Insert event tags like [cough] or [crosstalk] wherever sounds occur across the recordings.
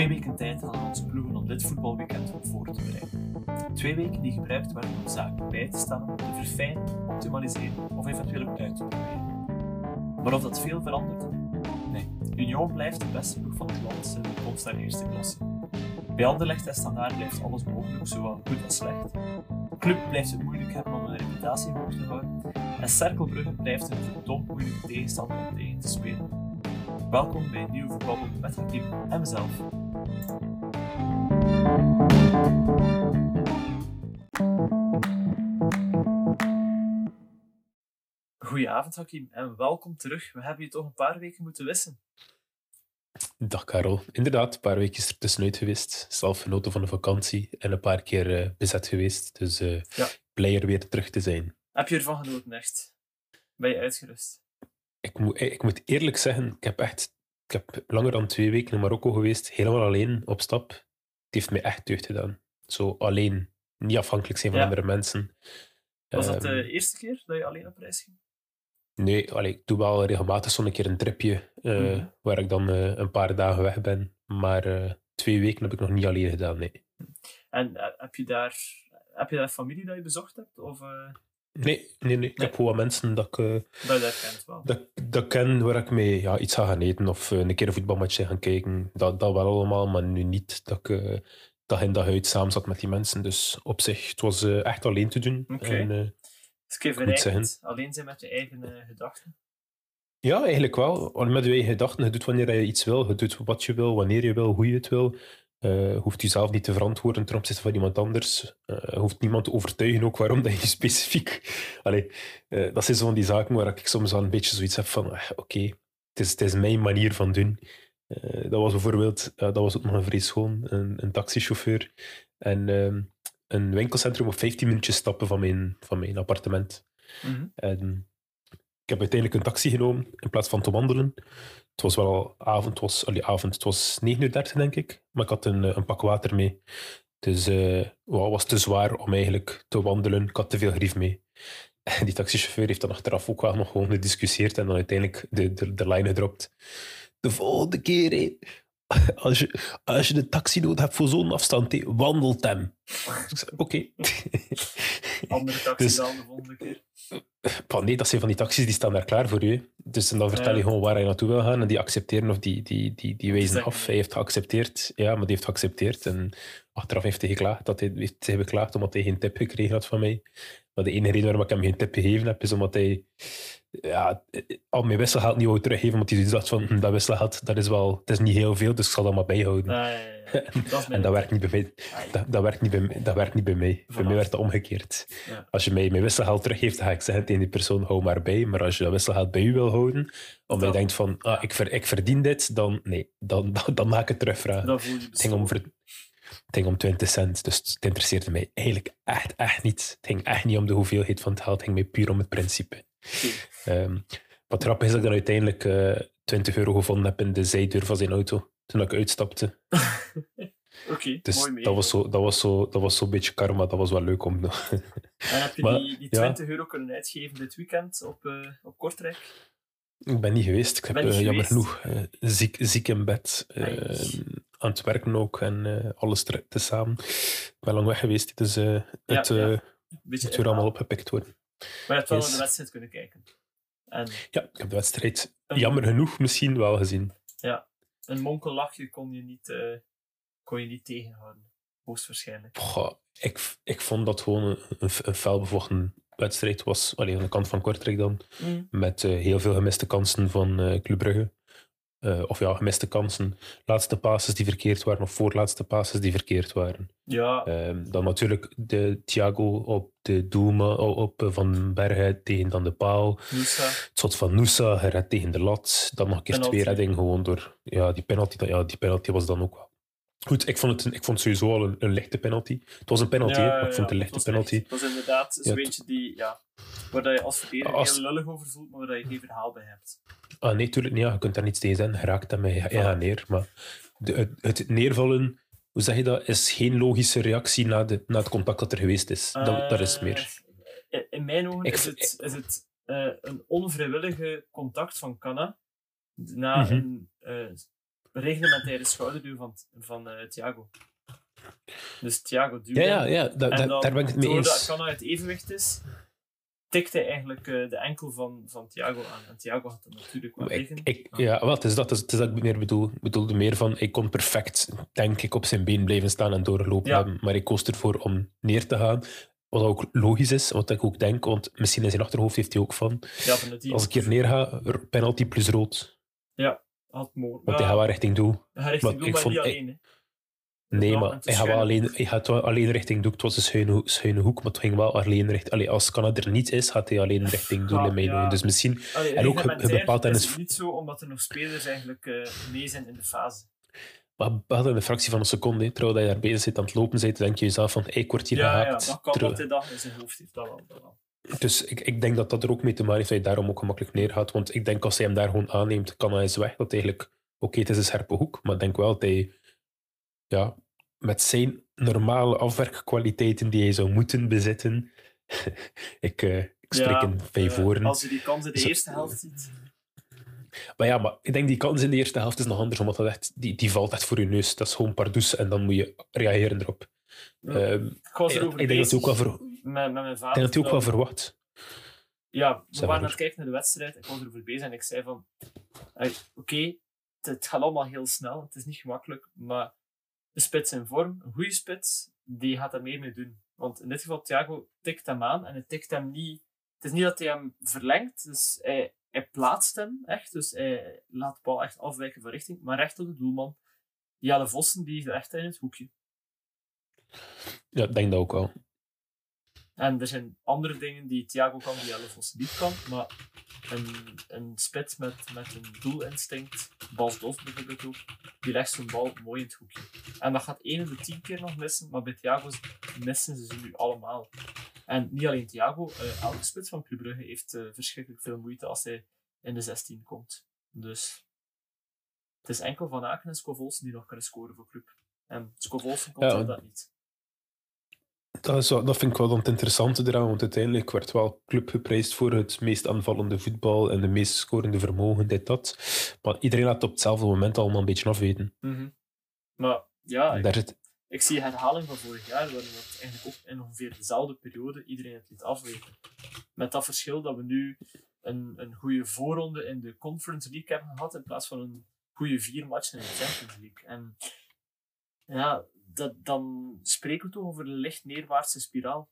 Twee weken tijd hadden onze ploegen om dit voetbalweekend voor te bereiden. Twee weken die gebruikt werden om zaken bij te stellen, te verfijnen, optimaliseren of eventueel ook uit te proberen. Maar of dat veel verandert? Nee. Union blijft de beste ploeg van het land sinds de komst eerste klasse. Bij Anderlecht en Standaard blijft alles mogelijk, zowel goed als slecht. Club blijft het moeilijk hebben om een reputatie hoog te houden. En Cerkelbrugge blijft een verdomd moeilijke tegenstander om tegen te spelen. Welkom bij een nieuwe voetbabbel met Hakim en mezelf. Goedenavond Hakim en welkom terug. We hebben je toch een paar weken moeten wissen. Dag Karel. Inderdaad, een paar weken er tussenuit geweest. Zelf genoten van de vakantie en een paar keer eh, bezet geweest. Dus Ja. blij er weer terug te zijn. Heb je ervan genoten, echt? Ben je uitgerust? Ik moet, ik moet eerlijk zeggen, ik heb echt ik heb langer dan twee weken in Marokko geweest, helemaal alleen op stap. Het heeft mij echt deugd gedaan. Zo alleen, niet afhankelijk zijn van Ja. andere mensen. Was dat Ehm, de eerste keer dat je alleen op reis ging? Nee, allee, ik doe wel regelmatig zo'n keer een tripje eh, Mhm. waar ik dan eh, een paar dagen weg ben. Maar eh, twee weken heb ik nog niet alleen gedaan, nee. En heb je daar, heb je daar familie dat je bezocht hebt? Of Nee, nee, nee. Ik Nee. heb gewoon mensen dat ik, eh, dat kent wel? dat, dat ken waar ik mee ja, iets ga gaan eten of eh, een keer een voetbalmatch gaan kijken. Dat, dat wel allemaal, maar nu niet dat ik eh, dag in dag uit samen zat met die mensen. Dus op zich, het was echt alleen te doen. Oké. Dus moet verrijkend, alleen zijn met je eigen gedachten. ja, eigenlijk wel. Met je eigen gedachten. Je doet wanneer je iets wil. Je doet wat je wil, wanneer je wil, hoe je het wil. Je hoeft jezelf niet te verantwoorden ten opzichte van iemand anders. Je hoeft niemand te overtuigen ook waarom dat je [laughs] specifiek... Allee, eh, dat zijn zo van die zaken waar ik soms wel een beetje zoiets heb van... Oké, het, is, het is mijn manier van doen. Dat was bijvoorbeeld... dat was ook nog een vrij schoon. Een, een taxichauffeur. En ehm, een winkelcentrum op 15 minuutjes stappen van mijn, van mijn appartement. Mhm. En ik heb uiteindelijk een taxi genomen in plaats van te wandelen. Het was wel avond, het was, avond, het was 9 uur 30 denk ik, maar ik had een, eh, een pak water mee. Dus het was te zwaar om eigenlijk te wandelen. Ik had te veel grief mee. [laughs] Die taxichauffeur heeft dan achteraf ook wel nog gewoon gediscussieerd en dan uiteindelijk de, de, de lijn gedropt. De volgende keer, hé, [laughs] als, je, als je de taxi nodig hebt voor zo'n afstand, hé, wandelt hem. Oké. [laughs] Andere taxi Dus- dan de volgende keer. Nee, dat zijn van die taxis die staan daar klaar voor je. Dus en dan vertel je gewoon waar je naartoe wil gaan en die accepteren of die, die, die, die wijzen af. Hij heeft geaccepteerd, ja, maar die heeft geaccepteerd. En achteraf heeft hij geklaagd, dat hij, heeft hij beklaagd omdat hij geen tip gekregen had van mij. Maar de enige reden waarom ik hem geen tip gegeven heb, is omdat hij ja, al mijn wisselgeld niet wou teruggeven, omdat hij dacht van, hm, dat wisselgeld, dat is wel, het is niet heel veel, dus ik zal dat maar bijhouden. Ah, ja, ja, ja. Dat [laughs] En dat werkt niet bij mij. Dat, dat, werkt niet bij, mij- dat werkt niet bij mij. Voor mij werkt dat omgekeerd. Ja. Als je mij mijn wisselgeld teruggeeft, dan ga ik zeggen tegen die persoon, hou maar bij. Maar als je dat wisselgeld bij u wil houden, omdat je denkt van, ah, ik, ver, ik verdien dit, dan nee, dan, [laughs] dan, dan maak ik het je Het ging, om, ver- het ging om 20 cent, dus het interesseerde mij eigenlijk echt, echt niet. Het ging echt niet om de hoeveelheid van het geld, het ging mij puur om het principe. Ehm, wat grappig is dat ik dan uiteindelijk eh 20 euro gevonden heb in de zijdeur van zijn auto, toen ik uitstapte. [laughs] Oké, Dus mooi mee. dat was zo'n dat was zo, dat was zo'n beetje karma, dat was wel leuk om... En heb je Maar, die, die ja. 20 euro kunnen uitgeven dit weekend op, eh, op Kortrijk? Ik ben niet geweest. Ik heb Ben eh, jammer genoeg ziek, ziek in bed. eh, Ai. aan het werken ook en alles te, tezamen. Ik ben lang weg geweest, dus Ja, het ja. moet weer allemaal opgepikt worden. Maar je hebt wel Yes. naar de wedstrijd kunnen kijken. En Ja, ik heb de wedstrijd een, jammer genoeg misschien wel gezien. een monkellachje kon je niet, eh, kon je niet tegenhouden. Hoogstwaarschijnlijk. Goh, ik, ik vond dat gewoon een, een, een felbevochten wedstrijd was. Alleen aan de kant van Kortrijk dan. Mm. Met eh, heel veel gemiste kansen van eh Club Brugge. Eh, of ja, gemiste kansen. Laatste passes die verkeerd waren, of voorlaatste passes die verkeerd waren. Ja, Ehm, dan natuurlijk de Thiago op de doelman op, eh, Van Bergen tegen dan de paal. Nusa. Het shot van Nusa, gered tegen de lat. Dan nog een keer Penalty. twee reddingen gewoon door... Ja, die penalty, ja, die penalty was dan ook wel... Goed, ik vond het, een- ik vond het sowieso al een, een lichte penalty. Het was een penalty, maar ik vond het een lichte penalty. echt- Het was inderdaad zo'n Ja, beetje die, ja, waar je als verdediger heel lullig over voelt, maar waar je geen verhaal bij hebt. Ah, nee, tuurlijk niet. Ja, je kunt daar niets tegen zijn. Je raakt hem ja, ja, neer. Maar de, het, het neervallen, hoe zeg je dat, is geen logische reactie na, de, na het contact dat er geweest is. Dat, dat is Eh, meer. in- mijn ogen Ik is het, is het eh, een onvrijwillige contact van Canna na Mhm. een eh, reglementaire schouderduw van, van Thiago. Dus Thiago duwde. Ja, ja, ja da, da, daar ben ik het mee eens. Doordat Kana uit evenwicht is, tikte hij eigenlijk uh, de enkel van, van Thiago aan. En Thiago had het natuurlijk wel. Ik, ik, ja, het is dat, is, dat ik meer bedoel. Ik bedoelde meer van, ik kon perfect, denk ik, op zijn been blijven staan en doorlopen Ja. hebben. Maar ik koos ervoor om neer te gaan. Wat ook logisch is, wat ik ook denk, want misschien in zijn achterhoofd heeft hij ook van, Ja, van als ik hier neer ga, er- penalty plus rood. had mooi. Want hij gaat wel richting doel. hij richting maar doel, ik maar vond- niet alleen. Nee, Ja, maar hij gaat, wel alleen, hij gaat wel alleen richting doel. Het was een schuine, ho- schuine hoek, maar het ging wel alleen richting... Allee, als Canada er niet is, gaat hij alleen richting doel Ja, in mijn ja. ogen. Dus misschien... Allee, En ook, bepaalt is het niet zo, omdat er nog spelers eigenlijk eh, mee zijn in de fase. Maar we hadden een fractie van een seconde, hè, terwijl je daar bezig zit aan het lopen bent, denk je jezelf van, ik word hier Ja, ja, gehaakt. dat kan Terwijl- hij dat in zijn hoofd heeft. Dat wel, dat wel. Dus ik, ik denk dat dat er ook mee te maken heeft dat je daarom ook gemakkelijk neergaat. Want ik denk als hij hem daar gewoon aanneemt, kan hij eens weg. Dat eigenlijk, oké, het is een scherpe hoek, maar ik denk wel dat hij ja, met zijn normale afwerkkwaliteiten die hij zou moeten bezitten, [laughs] ik, eh, ik spreek Ja, in vijf woorden. Als je die kans in de Zo- eerste helft ziet. Maar ja, maar ik denk die kans in de eerste helft is nog anders, omdat dat echt, die, die valt echt voor je neus. Dat is gewoon pardoes en dan moet je reageren erop. Ja. Ehm, Ik was erover ik denk dat hij ook wel, bezig ver, ik met, met mijn vader. denk dat hij ook wel verwacht. Ja, we waren aan het kijken naar de wedstrijd. Ik was erover bezig en ik zei van... Oké, het, het gaat allemaal heel snel. Het is niet gemakkelijk. Maar spits in vorm, een goede spits, die gaat er meer mee doen. Want in dit geval, Thiago tikt hem aan en hij tikt hem niet... Het is niet dat hij hem verlengt. Dus hij, hij plaatst hem echt. Dus hij laat de bal echt afwijken van richting. Maar recht op de doelman. Jelle Vossen, die is echt in het hoekje. Ja, ik denk dat ook wel. En er zijn andere dingen die Thiago kan, die Jelle niet kan. Maar een, een spits met, met een doelinstinct, Bas Dos bijvoorbeeld ook, die legt zijn bal mooi in het hoekje. En dat gaat één in de tien keer nog missen, maar bij Thiago missen ze ze nu allemaal. En niet alleen Thiago, eh, elke spits van Club Brugge heeft eh, verschrikkelijk veel moeite als hij in de 16 komt. Dus het is enkel Van Aken en Scovolsen die nog kunnen scoren voor Club. En Scovolsen komt Ja, dat niet. Dat, is dat vind ik wel dan het interessante eraan, want uiteindelijk werd wel club geprijsd voor het meest aanvallende voetbal en de meest scorende vermogen, dit, dat. Maar iedereen laat het op hetzelfde moment allemaal een beetje afweten. Mhm. Maar ja, ik zie herhaling van vorig jaar, waarin dat eigenlijk ook in ongeveer dezelfde periode iedereen het liet afweten. Met dat verschil dat we nu een, een goede voorronde in de Conference League hebben gehad, in plaats van een goede vier matchen in de Champions League. En ja, dat, dan spreken we toch over een licht neerwaartse spiraal.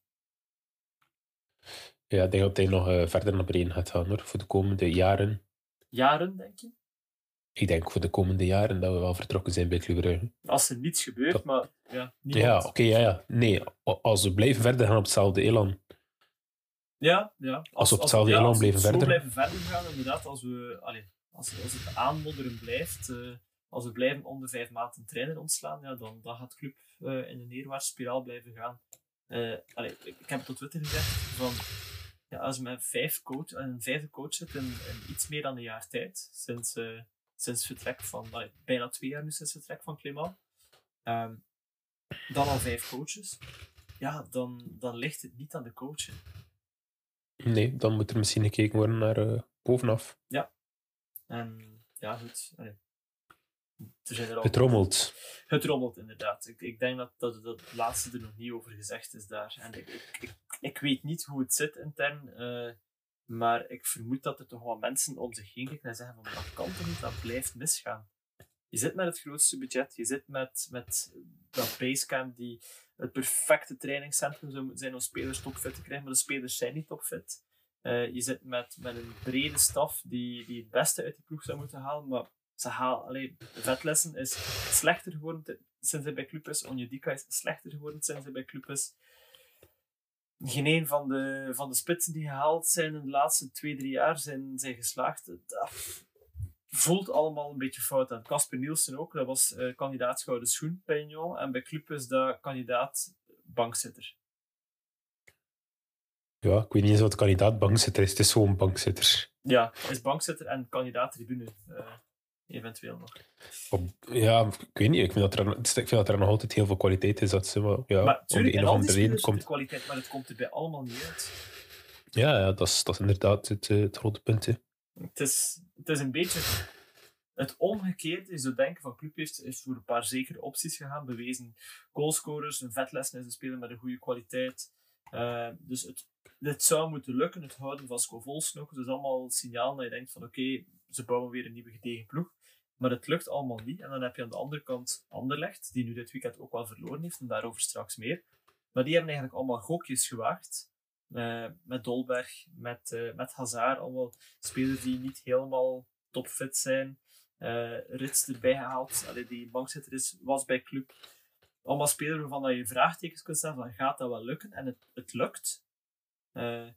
ja, ik denk dat hij nog eh, verder naar beneden gaat gaan hoor, voor de komende jaren. Jaren, denk je? Ik denk voor de komende jaren dat we wel vertrokken zijn bij Club Brugge. Als er niets gebeurt, Dat- maar ja, Ja, oké, ja, ja. Nee, als we blijven verder gaan op hetzelfde elan. Ja, ja. Als we op hetzelfde elan als we blijven verder. blijven verder gaan, inderdaad, als, we, allee, als, als het aanmodderen blijft, eh, als we blijven om de vijf maanden trainer ontslaan, ja, dan, dan gaat de club eh, in een neerwaartse spiraal blijven gaan. Eh, allee, ik, heb het op Twitter gezegd, van, ja, als met vijf coach, een vijfde coach zit in, in iets meer dan een jaar tijd, sinds, eh, sinds vertrek van, allee, bijna twee jaar nu sinds vertrek van Clément, ehm, dan al vijf coaches, ja, dan, dan ligt het niet aan de coach. hè. Nee, dan moet er misschien gekeken worden naar eh, bovenaf. En ja, goed. allee. Er zijn er al... Het rommelt. Het rommelt inderdaad. Ik, ik denk dat, dat dat het laatste er nog niet over gezegd is daar. En ik, ik, ik, ik weet niet hoe het zit intern, eh, maar ik vermoed dat er toch wel mensen om zich heen kijken en zeggen van dat kan toch niet, dat blijft misgaan. Je zit met het grootste budget, je zit met, met dat basecamp die het perfecte trainingscentrum zou moeten zijn om spelers topfit te krijgen, maar de spelers zijn niet topfit. Eh, je zit met, met een brede staf die, die het beste uit die ploeg zou moeten halen, maar ze halen, alleen Vetlessen is slechter geworden te- sinds hij bij club is. Is slechter geworden sinds hij bij club is. Geen een van de, van de spitsen die gehaald zijn in de laatste twee, drie jaar zijn, zijn geslaagd. Dat voelt allemaal een beetje fout aan. Casper Nielsen ook, dat was eh, kandidaat Gouden Schoen bij Union. En bij club is dat kandidaat bankzitter. Ja, ik weet niet eens wat kandidaat bankzitter is. Het is gewoon bankzitter. Ja, is bankzitter en kandidaat tribune. eh, eventueel nog. Op, ja, ik weet niet. Ik vind, dat er, ik vind dat er nog altijd heel veel kwaliteit is. Dat ze, wel- ja, maar om tuurlijk, de en een of andere reden komt. kwaliteit, maar het komt er bij allemaal niet uit. Ja, ja dat, is, dat is inderdaad het, eh, het grote punt. hè. Het is, het is een beetje het omgekeerde, je zou denken van club heeft, is voor een paar zekere opties gegaan, bewezen goalscorers, een vetlessen is een speler met een goede kwaliteit. Uh, dus het, dit zou moeten lukken, het houden van Scovols nog. Dus allemaal signaal dat je denkt van oké, ze bouwen weer een nieuwe gedegen ploeg. Maar het lukt allemaal niet. En dan heb je aan de andere kant Anderlecht, die nu dit weekend ook wel verloren heeft, en daarover straks meer. Maar die hebben eigenlijk allemaal gokjes gewaagd. Uh, met Dolberg, met, uh, met Hazard, allemaal spelers die niet helemaal topfit zijn. Uh, Rits erbij gehaald, Allee, die bankzitter is, was bij club. Allemaal spelers waarvan je vraagtekens kunt stellen van gaat dat wel lukken? En het, het lukt. de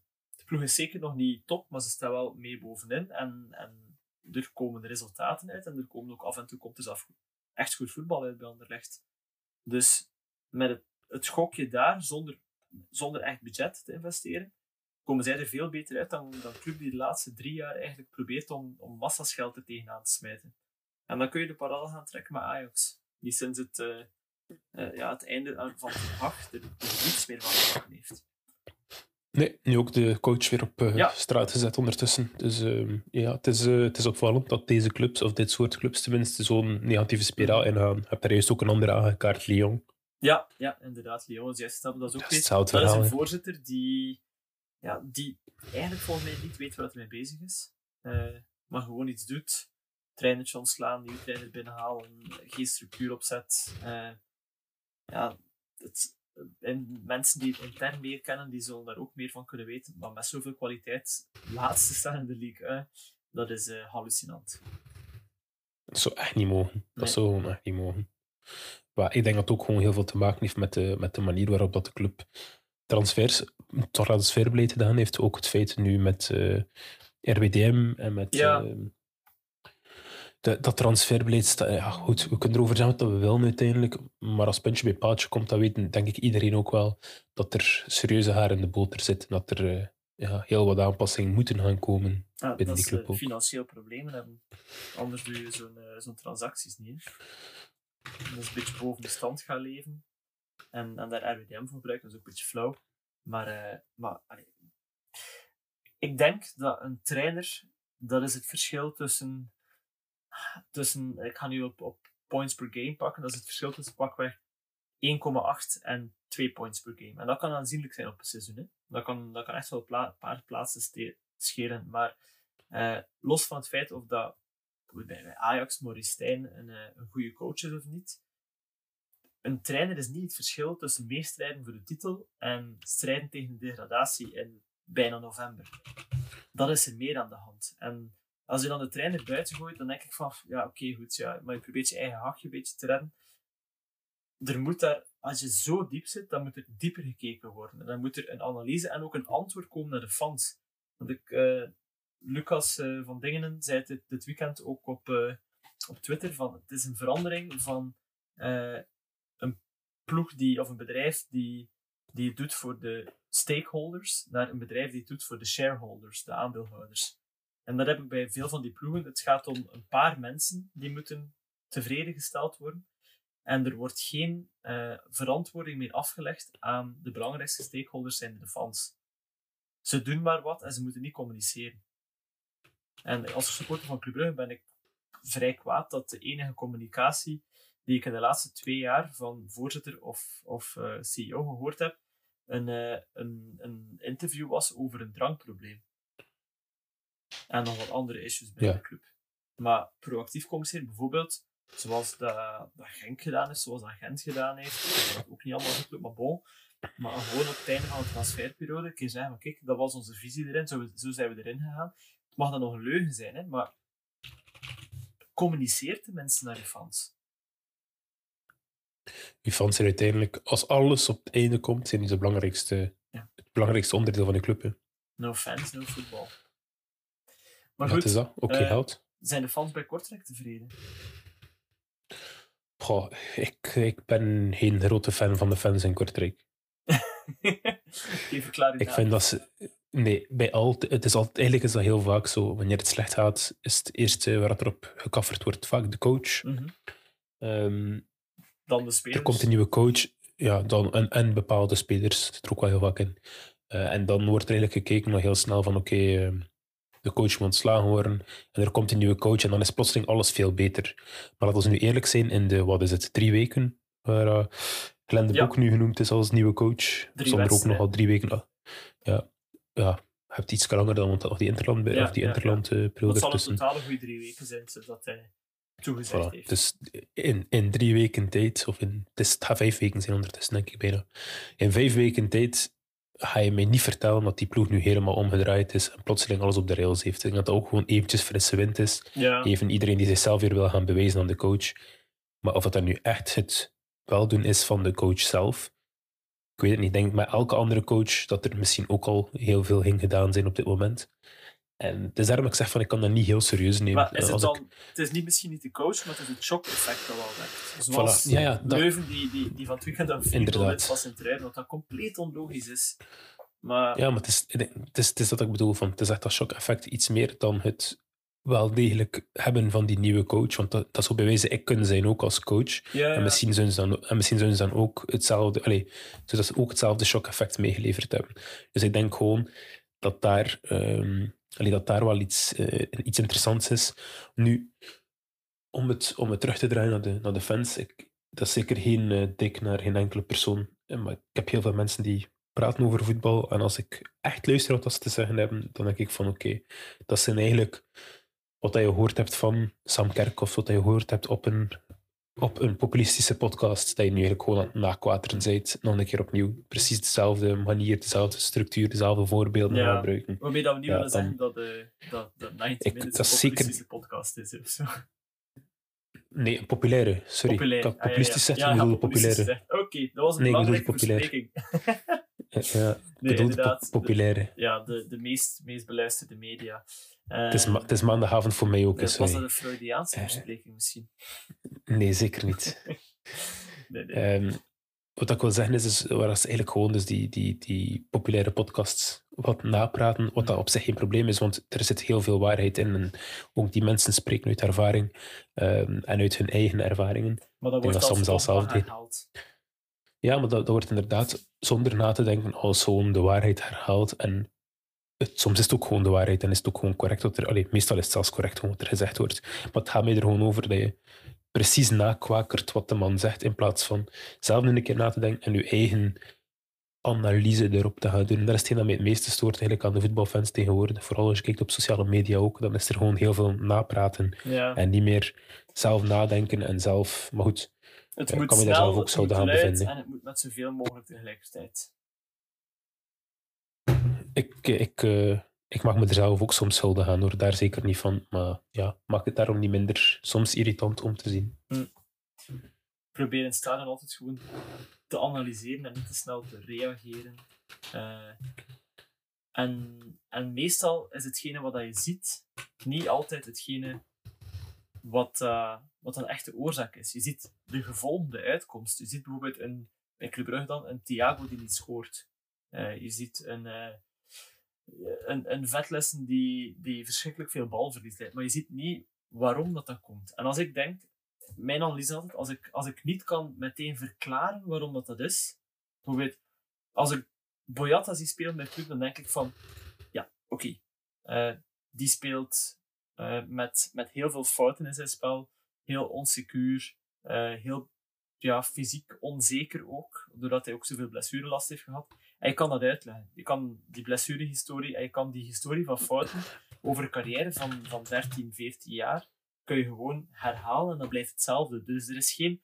ploeg is zeker nog niet top, maar ze staan wel mee bovenin. En, en er komen resultaten uit en er komen ook af en toe komt er zelf echt goed voetbal uit bij Anderlecht. Dus met het, het schokje daar, zonder, zonder echt budget te investeren, komen zij er veel beter uit dan, dan club die de laatste drie jaar eigenlijk probeert om, om geld er tegenaan te smijten. En dan kun je de parallel gaan trekken met Ajax, die sinds het, uh, uh, ja, het einde van de er, er niets meer van heeft. Nee, nu ook de coach weer op uh, ja. straat gezet ondertussen. Dus uh, ja, het is, uh, het is opvallend dat deze clubs, of dit soort clubs tenminste, zo'n negatieve spiraal ingaan. Je hebt er juist ook een andere aangekaart, Lyon. Ja, ja inderdaad. Lyon is juist dat is ook weer, dat is een voorzitter die, ja, die eigenlijk volgens mij niet weet wat hij mee bezig is. maar gewoon iets doet. Trainertje ontslaan, nieuwe trainer binnenhalen, geen structuur opzet. ja, het, en mensen die het intern meer kennen, die zullen daar ook meer van kunnen weten. Maar met zoveel kwaliteit, laatste staan in de league, dat is uh, hallucinant. Dat zou echt niet mogen. Dat zou gewoon echt niet mogen. Maar ik denk dat het ook gewoon heel veel te maken heeft met de, met de manier waarop dat de club transfers, transferbeleid gedaan heeft. Ook het feit nu met uh, eh, RWDM en met... Ja. Uh, de, dat transferbeleid, ja goed, we kunnen erover zeggen wat we willen uiteindelijk, maar als puntje bij paaltje komt, dan weet denk ik iedereen ook wel dat er serieuze haar in de boter zit en dat er uh, ja, heel wat aanpassingen moeten gaan komen ja, binnen die club ook. financieel problemen hebben. Anders doe je zo'n uh, zo'n transacties niet. Dat is een beetje boven de stand gaan leven en, en daar RWDM voor gebruiken, dat is ook een beetje flauw. Maar, uh, maar allee, ik denk dat een trainer, dat is het verschil tussen tussen, ik ga nu op, points per game pakken, dat is het verschil tussen pakweg 1,8 en 2 points per game. En dat kan aanzienlijk zijn op een seizoen. Hè. Dat, kan, dat kan echt wel een paar plaatsen scheren. Maar uh, los van het feit of dat bij Ajax Maurice Stijn een, uh, een goede coach is of niet, een trainer is niet het verschil tussen meestrijden voor de titel en strijden tegen de degradatie in bijna november. Dat is er meer aan de hand. En als je dan de trainer buiten gooit, dan denk ik van, ja, oké, goed, ja, maar je probeert je eigen hachje een beetje te redden. Er moet daar, als je zo diep zit, dan moet er dieper gekeken worden. En dan moet er een analyse en ook een antwoord komen naar de fans. Want ik, uh, Lucas uh, van Dingenen zei dit, dit weekend ook op, uh, op Twitter, van het is een verandering van een ploeg die, of een bedrijf die, die het doet voor de stakeholders, naar een bedrijf die het doet voor de shareholders, de aandeelhouders. En dat heb ik bij veel van die ploegen. Het gaat om een paar mensen die moeten tevreden gesteld worden. En er wordt geen uh, verantwoording meer afgelegd aan de belangrijkste stakeholders, zijn de fans. Ze doen maar wat en ze moeten niet communiceren. En als supporter van Club Brugge ben ik vrij kwaad dat de enige communicatie die ik in de laatste twee jaar van voorzitter of, of uh, CEO gehoord heb, een, uh, een, een interview was over een drankprobleem. En nog wat andere issues bij de club. Maar proactief communiceren, bijvoorbeeld, zoals dat, dat Genk gedaan is, zoals dat Gent gedaan heeft, dat ook niet allemaal goed maar bon. Maar gewoon op het einde van de transferperiode kun je zeggen, kijk, dat was onze visie erin, zo, zo zijn we erin gegaan. Het mag dan nog een leugen zijn, hè, maar communiceert de mensen naar je fans. Je fans zijn uiteindelijk, als alles op het einde komt, zijn die het belangrijkste, ja. het belangrijkste onderdeel van de club. Hè. No fans, no voetbal. Maar Wat goed, is dat? Ook uh, Zijn de fans bij Kortrijk tevreden? Goh, ik, ik ben geen grote fan van de fans in Kortrijk. [laughs] Ik vind dat ze. Nee, bij al, het is altijd, eigenlijk is dat heel vaak zo. Wanneer het slecht gaat, is het eerste waar het erop gekafferd wordt vaak de coach. Mm -hmm. um, dan de spelers. Er komt een nieuwe coach ja, dan, en, en bepaalde spelers. Dat zit er ook wel heel vaak in. Uh, en dan wordt er eigenlijk gekeken nog heel snel van oké, okay, uh, de coach moet ontslagen worden en er komt een nieuwe coach en dan is plotseling alles veel beter. Maar laten we nu eerlijk zijn, in de, wat is het, drie weken, waar uh, Glenn de Ja. Boek nu genoemd is als nieuwe coach, zonder ook nog wedstrijden. al drie weken. ah, Ja, ja, je hebt iets langer dan want nog die Interland, Ja, of die ja, ja. Interland eh, Dat zal een totale goede drie weken zijn sinds dat hij toegezegd Voilà. heeft. Dus in, in drie weken tijd, of in, het, is, het gaat vijf weken zijn ondertussen, denk ik bijna. In vijf weken tijd ga je mij niet vertellen dat die ploeg nu helemaal omgedraaid is en plotseling alles op de rails heeft. Ik denk dat dat ook gewoon eventjes frisse wind is. ja. Even iedereen die zichzelf weer wil gaan bewijzen aan de coach. Maar of het dan nu echt het weldoen is van de coach zelf, ik weet het niet. Ik denk met elke andere coach dat er misschien ook al heel veel ging gedaan zijn op dit moment. En het is daarom dat ik zeg van ik kan dat niet heel serieus nemen. Maar is Eh, het ik- dan, het is niet misschien niet de coach, maar het is het shock-effect dat wel werkt. Zoals Voilà. Ja, ja, dat- Leuven die, die, die van het weekend een 4 Inderdaad. wint van Sint-Truiden, wat dat compleet onlogisch is. Maar Ja, maar het is, het is, het is dat ik bedoel. Van, het is echt dat shock-effect iets meer dan het wel degelijk hebben van die nieuwe coach. Want dat, dat zou bij wijze ik kunnen zijn ook als coach. ja, ja. En, misschien zouden ze dan, en misschien zouden ze dan ook hetzelfde, allee, zodat ze ook hetzelfde shock-effect meegeleverd hebben. Dus ik denk gewoon dat daar, ehm, allee, dat daar wel iets, eh, iets interessants is. Nu, om het, om het terug te draaien naar de, naar de fans, ik, dat is zeker geen eh, dik naar geen enkele persoon. Eh, Maar ik heb heel veel mensen die praten over voetbal. En als ik echt luister wat ze te zeggen hebben, dan denk ik van oké, dat zijn eigenlijk wat je gehoord hebt van Sam Kerkhoff, wat je gehoord hebt op een, op een populistische podcast, dat je nu eigenlijk gewoon aan het nakwateren bent, nog een keer opnieuw. Precies dezelfde manier, dezelfde structuur, dezelfde voorbeelden Ja. gebruiken. Waarmee dat we niet Ja, willen dan- zeggen dat, eh dat, dat 90 Ik- Minutes een zeker- populistische podcast is. Of zo. Nee, een populaire, sorry. Populair. Ik had Ah, ja, ja. populistisch populistisch populaire. Oké, dat was een Nee, bedoel belangrijke populair. verspreking. [laughs] [laughs] Ja, ik Nee, bedoelde inderdaad. po- populaire. Ja, de, de meest, meest beluisterde media. Het is, Eh, het is maandagavond voor mij ook, eh, dus was sorry. dat een Freudiaanse Eh. verspreking misschien? Nee, zeker niet. [laughs] Nee, nee. Ehm, wat ik wil zeggen is, is waar ze eigenlijk gewoon dus die, die, die populaire podcasts wat napraten, wat dat op zich geen probleem is, want er zit heel veel waarheid in. En ook die mensen spreken uit ervaring ehm, en uit hun eigen ervaringen. maar dat wordt dat soms al zelf herhaald. Ja, maar dat, dat wordt inderdaad zonder na te denken als gewoon de waarheid herhaald. En het, soms is het ook gewoon de waarheid en is het ook gewoon correct wat er... Allee, meestal is het zelfs correct gewoon wat er gezegd wordt. Maar het gaat mij er gewoon over dat je precies nakwakert wat de man zegt, in plaats van zelf een keer na te denken en je eigen analyse erop te gaan doen. Dat is hetgeen dat mij het meeste stoort eigenlijk aan de voetbalfans tegenwoordig. Vooral als je kijkt op sociale media ook, dan is er gewoon heel veel napraten Ja. en niet meer zelf nadenken en zelf... Maar goed, Het Ja, moet kan me daar zelf ook zo moet aan luid bevinden. en het moet met zoveel mogelijk tegelijkertijd. Ik, ik, eh, ik mag me er zelf ook soms schuldig aan, hoor. Daar zeker niet van. Maar ja, maakt het daarom niet minder soms irritant om te zien. Probeer in het stadion altijd gewoon te analyseren en niet te snel te reageren. Eh, en, en meestal is hetgene wat je ziet niet altijd hetgene wat, eh, wat een echte oorzaak is. Je ziet de gevolgen, de uitkomst. Je ziet bijvoorbeeld een, bij dan een Thiago die niet scoort. Je ziet een, een, een Vetlessen die, die verschrikkelijk veel balverlies leidt. Maar je ziet niet waarom dat, dat komt. En als ik denk, mijn analyse altijd, als ik, als ik niet kan meteen verklaren waarom dat, dat is, bijvoorbeeld, als ik Boyata zie spelen bij club, dan denk ik van, ja, oké, eh, die speelt eh, met, met heel veel fouten in zijn spel, heel onsecuur, eh, heel ja, fysiek onzeker ook, doordat hij ook zoveel blessurelast heeft gehad. Je kan dat uitleggen. Je kan die blessurehistorie je kan die historie van fouten over een carrière van, van 13, 14 jaar, kun je gewoon herhalen en dan blijft hetzelfde. Dus er is geen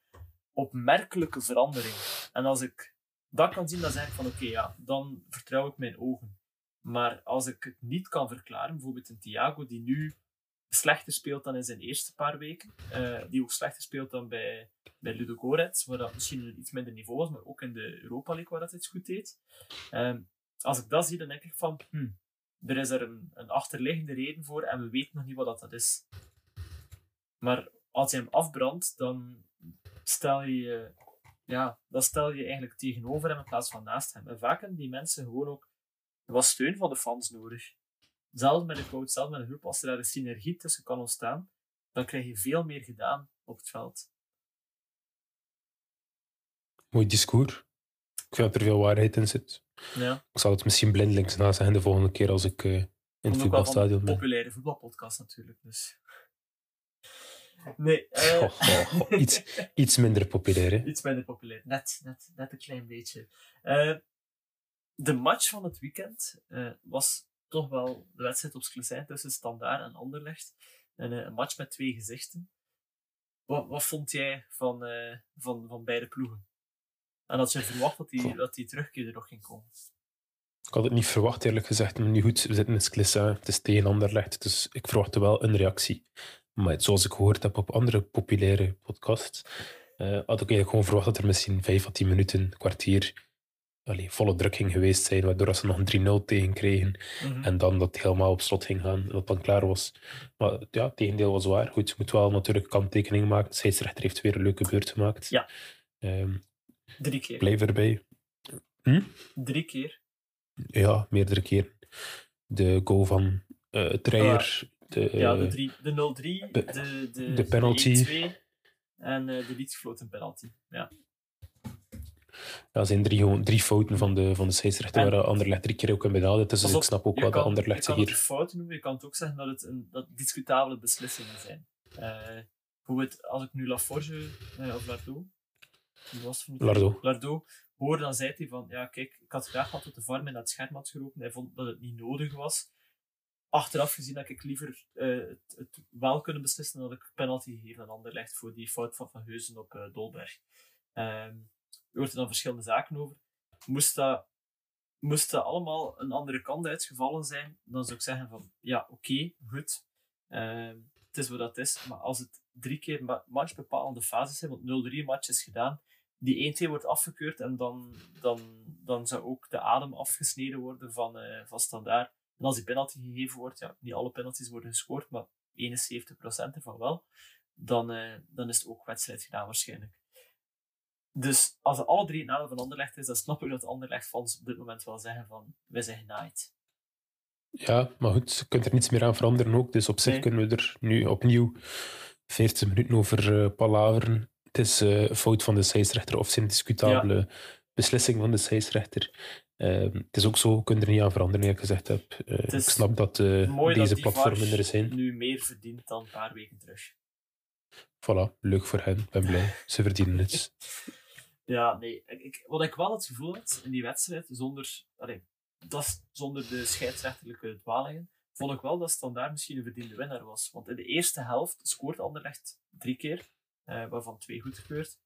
opmerkelijke verandering. En als ik dat kan zien, dan zeg ik van oké, ja, dan vertrouw ik mijn ogen. Maar als ik het niet kan verklaren, bijvoorbeeld een Thiago die nu slechter speelt dan in zijn eerste paar weken, eh, die ook slechter speelt dan bij, bij Ludo Gorets, waar dat misschien een iets minder niveau was, maar ook in de Europa League waar dat het goed deed. Ehm, als ik dat zie, dan denk ik van, hm, er is er een, een achterliggende reden voor en we weten nog niet wat dat, dat is. Maar als je hem afbrandt, dan stel je, ja, dan stel je eigenlijk tegenover hem in plaats van naast hem. En vaak hebben die mensen gewoon ook wat steun van de fans nodig. Zelfs met een coach, zelfs met een groep, als er daar een synergie tussen kan ontstaan, dan krijg je veel meer gedaan op het veld. Mooi discours. Ik vind dat er veel waarheid in zit. Ja, Ik zal het misschien blindelings na zeggen de volgende keer als ik eh, in het voetbalstadion een ben. populaire voetbalpodcast natuurlijk. Dus. Nee, eh. Iets, [laughs] iets minder populair, hè? iets minder populair. Net, net, net een klein beetje. Eh, de match van het weekend was toch wel de wedstrijd op Sclessin tussen Standaard en Anderlecht. En, eh, een match met twee gezichten. Wat, wat vond jij van, eh, van, van beide ploegen? En had je verwacht dat die, dat die terugkeer er nog ging komen? Ik had het niet verwacht, eerlijk gezegd. Maar nu goed, we zitten in Sclessin, het is tegen Anderlecht, dus ik verwachtte wel een reactie. Maar zoals ik gehoord heb op andere populaire podcasts, eh, had ik eigenlijk gewoon verwacht dat er misschien vijf à tien minuten, een kwartier, allee, volle druk ging geweest zijn, waardoor ze nog een 3-0 tegen kregen. Mhm. En dan dat het helemaal op slot ging gaan, dat dan klaar was. Maar ja, het tegendeel was waar. Goed, je moet wel natuurlijk kanttekening maken. De scheidsrechter heeft weer een leuke beurt gemaakt. Ja. Ehm, Drie keer. blijf erbij. Drie keer. Ja, meerdere keren. De goal van eh Dreyer. de, Ja, de, eh, drie, de 0-3, de- de, de, de penalty. 1-2 en eh, de gefloten penalty. Ja. Ja, zijn drie, gewoon drie fouten van de, van de scheidsrechter, En- waar Anderlecht drie keer ook in benaderd. Dus ik snap ook je wel dat kan- Anderlecht Je zich kan het hier... fouten noemen, je kan het ook zeggen dat het een, dat discutabele beslissingen zijn. Eh hoe het, als ik nu Laforge eh, of Lardo, was Lardo. Lardo hoor, dan zei hij van, ja kijk, ik had graag gehad dat de VAR in het scherm had geroepen. Hij vond dat het niet nodig was. Achteraf gezien had ik liever eh, het, het wel kunnen beslissen dat ik penalty gegeven aan Anderlecht voor die fout van Van Heuzen op Dolberg. Ehm je hoort er dan verschillende zaken over. Moest dat, moest dat allemaal een andere kant uitgevallen zijn, dan zou ik zeggen van, ja, oké, goed. Ehm, het is wat dat is. Maar als het drie keer ma matchbepalende fases zijn, want 0-3 match is gedaan, die 1-2 wordt afgekeurd en dan, dan, dan zou ook de adem afgesneden worden van, eh van standaard. En als die penalty gegeven wordt, ja, niet alle penalties worden gescoord, maar 71% ervan wel, dan, eh, dan is het ook wedstrijd gedaan waarschijnlijk. Dus als het alle drie het nadeel van Anderlecht is, dan snap ik dat Anderlecht-fans op dit moment wel zeggen van, wij zijn genaaid. Ja, maar goed, je kunt er niets meer aan veranderen ook. Dus op zich Nee. kunnen we er nu opnieuw 40 minuten over eh palaveren. Het is een fout van de scheidsrechter of zijn discutabele beslissing van de scheidsrechter. Ehm, het is ook zo, we kunnen er niet aan veranderen, wat ik gezegd heb. Eh, is ik snap dat deze dat platformen er zijn. nu meer verdient dan een paar weken terug. Voilà, leuk voor hen. Ik ben blij. Ze verdienen het. [laughs] Ja, nee. Wat ik wel het gevoel had in die wedstrijd, zonder, allee, dat zonder de scheidsrechterlijke dwalingen, vond ik wel dat Standaard misschien een verdiende winnaar was. Want in de eerste helft scoort Anderlecht drie keer, eh, waarvan twee goedgekeurd.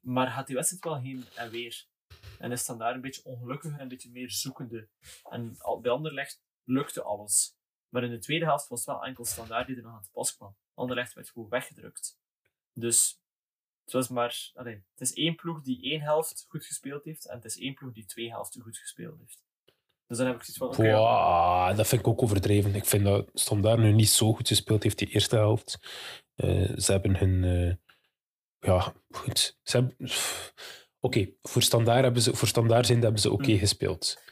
Maar had die wedstrijd wel heen en weer. En is Standaard een beetje ongelukkiger en een beetje meer zoekende. En bij Anderlecht lukte alles. Maar in de tweede helft was het wel enkel Standaard die er nog aan te pas kwam. Anderlecht werd gewoon weggedrukt. Dus het was maar, allee, het is één ploeg die één helft goed gespeeld heeft en het is één ploeg die twee helften goed gespeeld heeft. Dus dan heb ik zoiets van, Wow, dat vind ik ook overdreven. Ik vind dat Standaard nu niet zo goed gespeeld heeft die eerste helft. Eh, ze hebben hun... eh, ja, goed. Ze hebben... Oké, voor, standaard hebben ze, voor standaard zijn hebben ze oké Hm. gespeeld.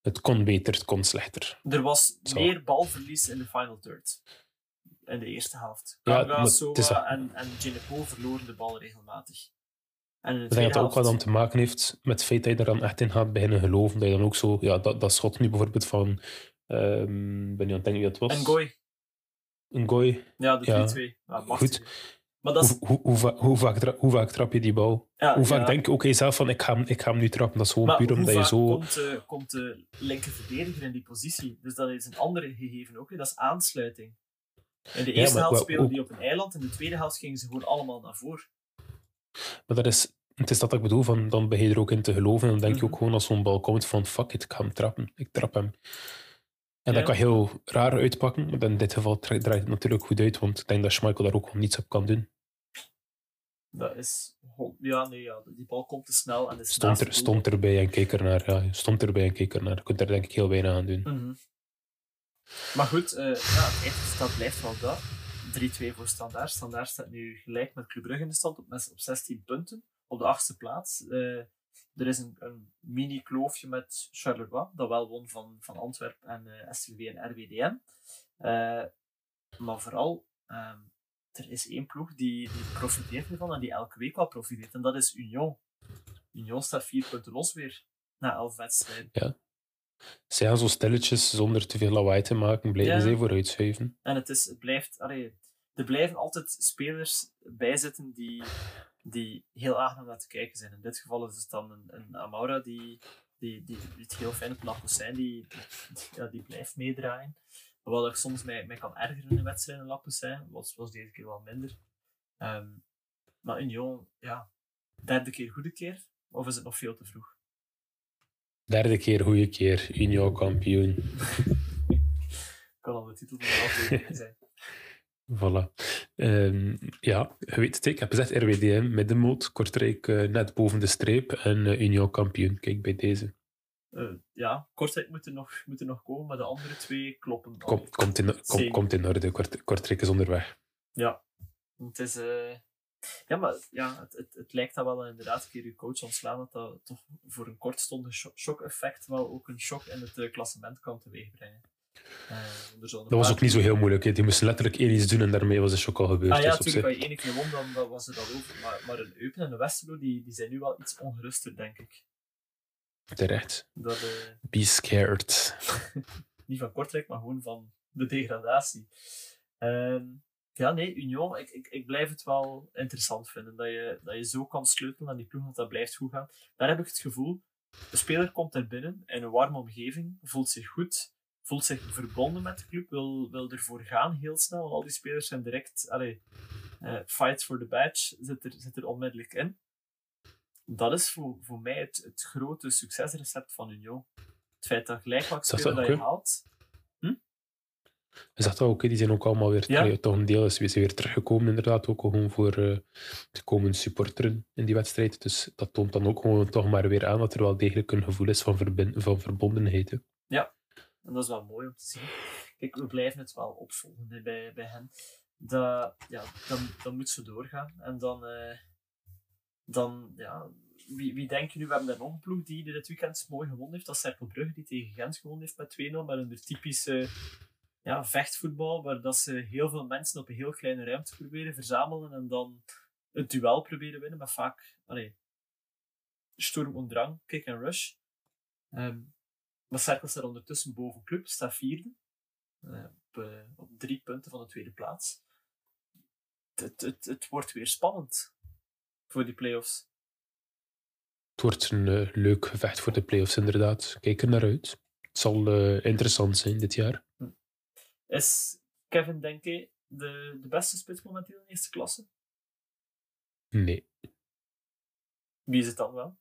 Het kon beter, het kon slechter. er was Zo. meer balverlies in de final third. In de eerste helft. Ja, en, en Ginepo verloren de bal regelmatig. En Ik denk dat ook wat aan te maken heeft met het feit dat je er dan echt in gaat beginnen geloven. Dat je dan ook zo... Ja, dat, dat schot nu bijvoorbeeld van... ehm ben je aan het denken wie dat was? En Goy. Een gooi. Ja, de 3-2. Ja, Ja, goed. Maar dat is... Hoe, hoe, hoe, va- hoe, vaak, hoe vaak trap je die bal? Ja, hoe vaak denk je ook zelf van ik ga, hem, ik ga hem nu trappen? Dat is gewoon Maar puur omdat je zo... komt, de, komt de linker verdediger in die positie? Dus dat is een andere gegeven ook. hè. Dat is aansluiting. In de Ja, eerste maar helft speelden die op een eiland. In de tweede helft gingen ze gewoon allemaal naar voren. Maar dat is, het is dat ik bedoel, van, dan begin je er ook in te geloven. En dan denk je Mhm. ook gewoon als zo'n bal komt van fuck it, ik ga hem trappen. Ik trap hem. En Ja. dat kan heel raar uitpakken. Maar in dit geval dra- draait het natuurlijk goed uit. Want ik denk dat Schmeichel daar ook gewoon niets op kan doen. Dat is... Ja, nee, ja. Die bal komt te snel en is Stond, er, stond erbij en keek ernaar. Ja, stond erbij en keek ernaar. Je kunt daar denk ik heel weinig aan doen. Mhm. Maar goed, eh, ja, het blijft wel dat. 3-2 voor Standaard. Standaard staat nu gelijk met Club Brugge in de stand op, op 16 punten. Op de achtste plaats. Eh, er is een, een mini-kloofje met Charleroi, dat wel won van, van Antwerpen en STVV en RWDM. Maar vooral, ehm, er is één ploeg die, die profiteert ervan en die elke week wel profiteert. En dat is Union. Union staat vier punten los weer na elf wedstrijden. Zij gaan zo stilletjes, zonder te veel lawaai te maken, blijven Ja. zij vooruitschuiven. En het, is, het blijft, allee, er blijven altijd spelers bij zitten die, die heel aangenaam naar te kijken zijn. In dit geval is het dan een, een Amaura die, die, die, die het heel fijn op zijn, die, die, ja, die blijft meedraaien. Wat ik soms mij, mij kan ergeren in de wedstrijd in Lappos zijn, was, was deze keer wel minder. Ehm, maar Union, ja, derde keer goede keer, of is het nog veel te vroeg? Derde keer, goede keer. Union kampioen. Kan al de titel van de aflevering zijn. [laughs] Voilà. Ehm, ja, je weet het, ik heb gezegd RWDM, middenmoot, Kortrijk eh, net boven de streep en eh, Union kampioen. Kijk bij deze. Eh, ja, Kortrijk moet er, nog, moet er nog komen, maar de andere twee kloppen. Kom, komt, in, kom, komt in orde, Kort- Kortrijk is onderweg. Ja, het is. Eh, Ja, maar ja, het, het, het lijkt dat wel inderdaad, een keer je coach ontslaan, dat dat toch voor een kortstondig sho- shock-effect wel ook een shock in het eh, klassement kan teweegbrengen. Eh, zullen een Dat was ook niet zo heel moeilijk. Die moesten letterlijk één iets doen en daarmee was de shock al gebeurd. Ah ja, Dus natuurlijk, als je één keer won, dan, dan was het al over. Maar, maar een Eupen en een Westerlo, die, die zijn nu wel iets ongeruster, denk ik. Terecht. Dat, eh, Be scared. [laughs] niet van Kortrijk, maar gewoon van de degradatie. Ehm, ja, nee, Union, ik, ik, ik blijf het wel interessant vinden dat je, dat je zo kan sleutelen aan die ploeg, dat dat blijft goed gaan. Daar heb ik het gevoel, de speler komt er binnen in een warme omgeving, voelt zich goed, voelt zich verbonden met de club, wil, wil ervoor gaan heel snel. Al die spelers zijn direct, allee, eh, fight for the badge zit er, zit er onmiddellijk in. Dat is voor, voor mij het, het grote succesrecept van Union. Het feit dat gelijk wat Is dat je haalt, Je zegt ook, hè, die zijn ook allemaal weer Ja. toch een deel is weer, weer teruggekomen, inderdaad. Ook gewoon voor eh, te komen supporteren in die wedstrijd. Dus dat toont dan ook gewoon toch maar weer aan dat er wel degelijk een gevoel is van, verbin- van verbondenheid. hè. En dat is wel mooi om te zien. Kijk, we blijven het wel opvolgen bij, bij hen. Dat, ja, dan, dan moet ze doorgaan. En dan, eh, dan ja, wie, wie denk je nu? We hebben daar nog een ploeg die dit weekend mooi gewonnen heeft. Dat is Cercle Brugge, die tegen Gent gewonnen heeft met 2-0. Met een typische ja, vechtvoetbal, waar dat ze heel veel mensen op een heel kleine ruimte proberen verzamelen en dan het duel proberen winnen, met vaak allee, Sturm und Drang, kick and rush. Ehm, maar Cercle staat ondertussen boven club, staat vierde. eh, op, eh, op drie punten van de tweede plaats. Het, het, het wordt weer spannend voor die play-offs. Het wordt een eh, leuk gevecht voor de playoffs, inderdaad. Kijk er naar uit. Het zal interessant zijn dit jaar. Is Kevin Denke de, de beste spits momenteel in eerste klasse? Nee, Wie is het dan wel?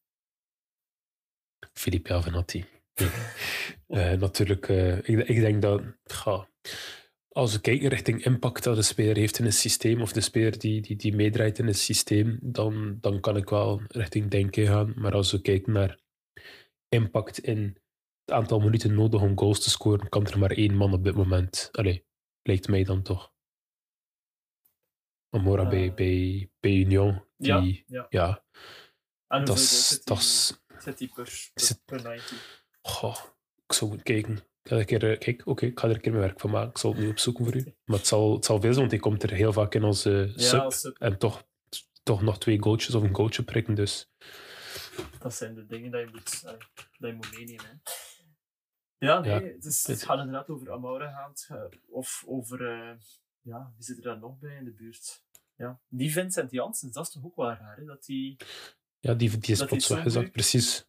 Filippo Avenatti. Nee. [laughs] Eh, natuurlijk, eh, ik, ik denk dat ga, als we kijken richting impact dat de speler heeft in het systeem, of de speler die, die, die meedraait in het systeem, dan, dan kan ik wel richting denken gaan. Maar als we kijken naar impact in het aantal minuten nodig om goals te scoren, kan er maar één man op dit moment. Allee, lijkt mij dan toch. Amora bij, Eh. bij, bij Union, die, Ja, ja, ja. En dat is, zit dat die- die per, Is per, het- per 90? Goh, ik zou moeten kijken. Ik ga er een keer, eh, kijk, oké, ik ga er een keer mijn werk van maken. Ik zal het nu opzoeken voor u. [laughs] Maar het zal, het zal veel zijn, want hij komt er heel vaak in als Ja, sub. als sub. En toch, toch nog twee goaltjes of een goaltje prikken. Dus Dat zijn de dingen dat je moet, dat je moet meenemen. Hè. Ja, nee, Ja, het, is, het- het gaat inderdaad over Amaura gaan. gaat- Of over, eh, ja, wie zit er daar nog bij in de buurt? Ja, die Vincent Janssens, dat is toch ook wel raar, hè? Dat die... ja, die, die is Dat plots weggezakt. Precies.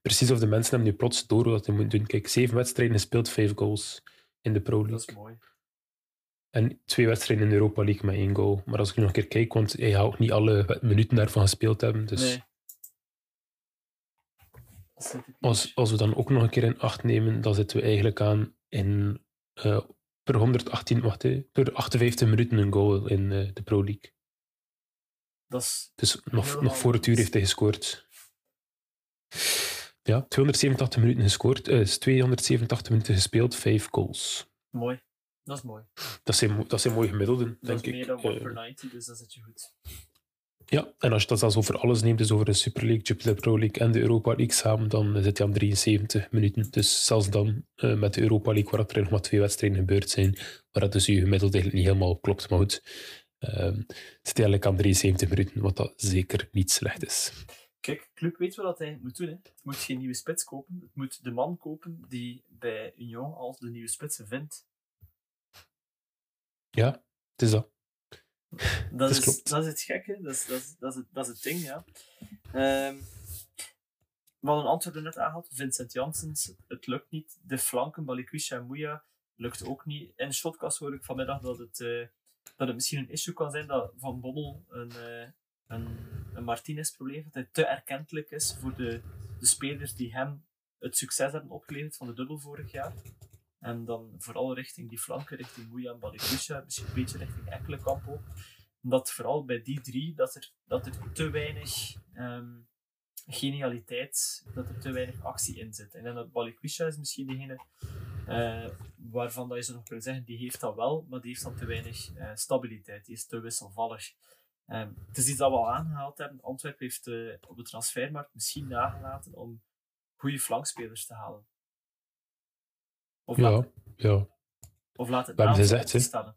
Precies of de mensen hebben nu plots door wat hij moet doen. Kijk, zeven wedstrijden gespeeld, vijf goals in de Pro Dat League. is mooi. En twee wedstrijden in de Europa League met één goal. Maar als ik nu nog een keer kijk, want hij gaat ook niet alle minuten daarvan gespeeld hebben. Dus Nee. Dat zit ik niet. Als, als we dan ook nog een keer in acht nemen, dan zitten we eigenlijk aan in eh, per 118, wacht, hè, per 58 minuten een goal in eh, de Pro League. Dat is... Dus nog, nog voor het uur heeft hij gescoord. Ja, 287 minuten gescoord, eh, is 287 minuten gespeeld, 5 goals. Mooi. Dat is mooi. Dat zijn, dat zijn mooie gemiddelden, Dat denk is ik. meer dan 1 Eh, per 90, dus dat zit je goed. Ja, en als je dat zelfs over alles neemt, dus over de Super League, Jupiler Pro League en de Europa League samen, dan zit hij aan 73 minuten. Dus zelfs dan, eh, met de Europa League, waar er nog maar twee wedstrijden gebeurd zijn, waar dat dus je gemiddeld eigenlijk niet helemaal op klopt, maar goed, ehm, zit hij eigenlijk aan 73 minuten, wat dat zeker niet slecht is. Kijk, Club weet wat hij moet doen. Hè. Het moet geen nieuwe spits kopen. Het moet de man kopen die bij Union als de nieuwe spits vindt. Ja, het is dat. Dat, Dat is, dat is het gekke, dat is, dat is, dat is, het, dat is het ding, ja. Ehm we hadden Antwerpen net aangehaald, Vincent Janssens, het lukt niet. De flanken, Balikwisha en Mouya, lukt ook niet. In de shotcast hoorde ik vanmiddag dat het, eh, dat het misschien een issue kan zijn dat Van Bommel een, eh, een, een Martinez-probleem heeft, dat hij te erkentelijk is voor de, de spelers die hem het succes hebben opgeleverd van de dubbel vorig jaar. En dan vooral richting die flanken, richting Mouya en misschien een beetje richting Ekkelenkamp ook. Omdat vooral bij die drie, dat er, dat er te weinig ehm, genialiteit, dat er te weinig actie in zit. En dan Balikwisha is misschien degene eh, waarvan dat je zo nog kunt zeggen, die heeft dat wel, maar die heeft dan te weinig eh, stabiliteit. Die is te wisselvallig. Ehm, het is iets dat we al aangehaald hebben. Antwerpen heeft eh, op de transfermarkt misschien nagelaten om goede flankspelers te halen. Of, laat, Ja, ja. of laat het We hebben gezegd, stellen.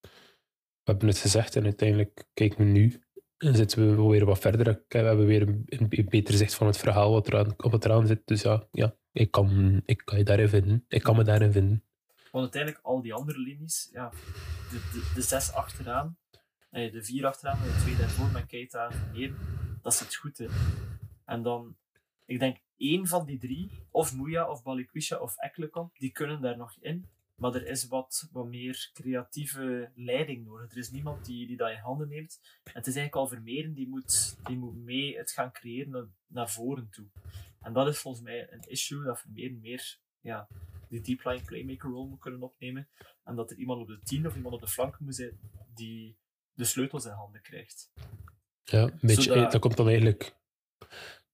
We hebben het gezegd en uiteindelijk kijken we nu en zitten we weer wat verder. We hebben weer een, een beter zicht van het verhaal wat er aan, op het eraan zit. Dus ja, ja ik, kan, ik kan je daarin vinden. Ik kan me daarin vinden. Want uiteindelijk, al die andere linies, ja, de, de, de zes achteraan, nee, de vier achteraan en de twee daarvoor met Keita en Vermeer, dat zit goed. Hè. En dan, ik denk, één van die drie, of Mouya, of Balikwisha, of Ekkelenkamp, die kunnen daar nog in. Maar er is wat, wat meer creatieve leiding nodig. Er is niemand die, die dat in handen neemt. En het is eigenlijk al Vermeeren die moet, die moet mee het gaan creëren naar, naar voren toe. En dat is volgens mij een issue, dat Vermeeren meer ja, die deep line playmaker rol moet kunnen opnemen. En dat er iemand op de 10 of iemand op de flanken moet zijn die de sleutels in handen krijgt. Ja, een beetje, Zodat- dat komt dan eigenlijk...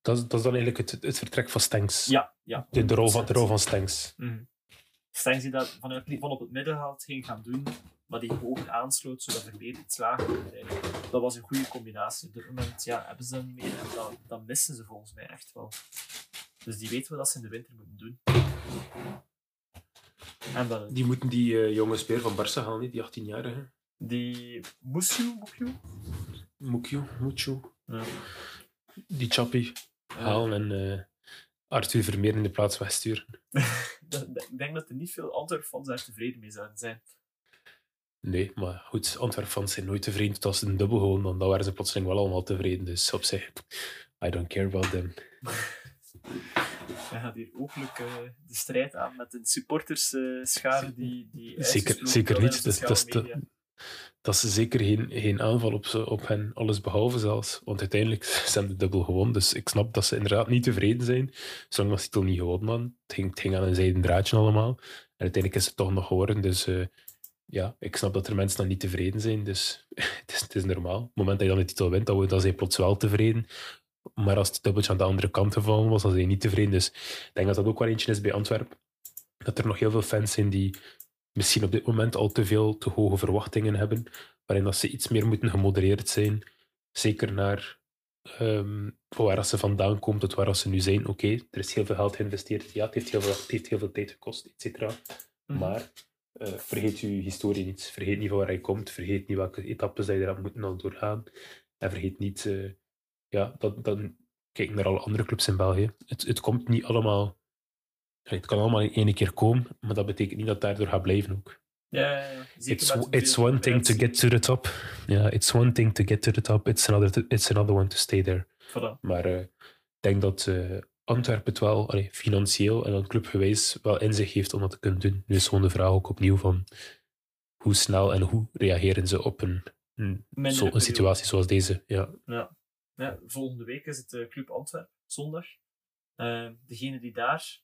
Dat, is- dat is dan eigenlijk het, het vertrek van Stenks. Ja, ja. De, de, rol van, de rol van Stenks. Mhm. Stengs die dat vanuit van op het middenveld ging gaan doen, maar die hoog aansloot, zodat Vermeer iets lager. Dat was een goede combinatie. Op dit moment ja, hebben ze dat niet meer en dat, dat missen ze volgens mij echt wel. Dus die weten wat ze in de winter moeten doen. En dat, Die moeten die eh, jonge speler van Barça halen, niet? die 18-jarige. die Moekju? Mukju, Muchu. Ja. Die Chappie halen en eh, Arthur Vermeer in de plaats wegsturen. [laughs] Ik denk dat er niet veel Antwerp-fans daar tevreden mee zouden zijn. Nee, maar goed, Antwerp-fans zijn nooit tevreden tot als ze een dubbel houden, dan, dan waren ze plotseling wel allemaal tevreden. Dus op zich, I don't care about them. [laughs] Hij gaat hier openlijk eh, de strijd aan met een supportersschade die, die Zeker, zeker niet. Dat, dat, dat, is zeker geen, geen aanval op, ze, op hen, alles behalve zelfs. Want uiteindelijk [laughs] zijn de dubbel gewonnen, dus ik snap dat ze inderdaad niet tevreden zijn, zolang dat ze al niet gewonnen hadden. Het ging, aan een zijden draadje allemaal. En uiteindelijk is het toch nog geworden, dus eh, ja, ik snap dat er mensen dan niet tevreden zijn, dus [laughs] het is, normaal. Op het moment dat je dan de titel wint, dan, zijn je plots wel tevreden. Maar als het dubbeltje aan de andere kant gevallen was, dan zijn je niet tevreden. Dus ik denk dat dat ook wel eentje is bij Antwerpen. Dat er nog heel veel fans zijn die misschien op dit moment al te veel te hoge verwachtingen hebben, waarin dat ze iets meer moeten gemodereerd zijn. Zeker naar van waar dat ze vandaan komen tot waar dat ze nu zijn. Oké, er is heel veel geld geïnvesteerd. Ja, het heeft heel veel, het heeft heel veel tijd gekost, et cetera. Mhm. Maar eh, vergeet je historie niet. Vergeet niet van waar je komt. Vergeet niet welke etappes dat je eraan moet doorgaan. En vergeet niet, eh, ja, dat, dan kijk naar alle andere clubs in België. Het, het komt niet allemaal. Het kan allemaal in één keer komen, maar dat betekent niet dat het daardoor gaat blijven ook. Ja, ja, ja. Zeker It's, it's one thing to get to the top. Ja, it's one thing to get to the top. It's another, to- it's another one to stay there. Voilà. Maar eh, ik denk dat eh, Antwerpen het wel allee, financieel en dan clubgewijs wel in zich heeft om dat te kunnen doen. Nu is gewoon de vraag ook opnieuw van hoe snel en hoe reageren ze op een, een, zo, een situatie zoals deze. Ja. Ja. Ja, volgende week is het eh, Club Antwerp, zondag. Degene die daar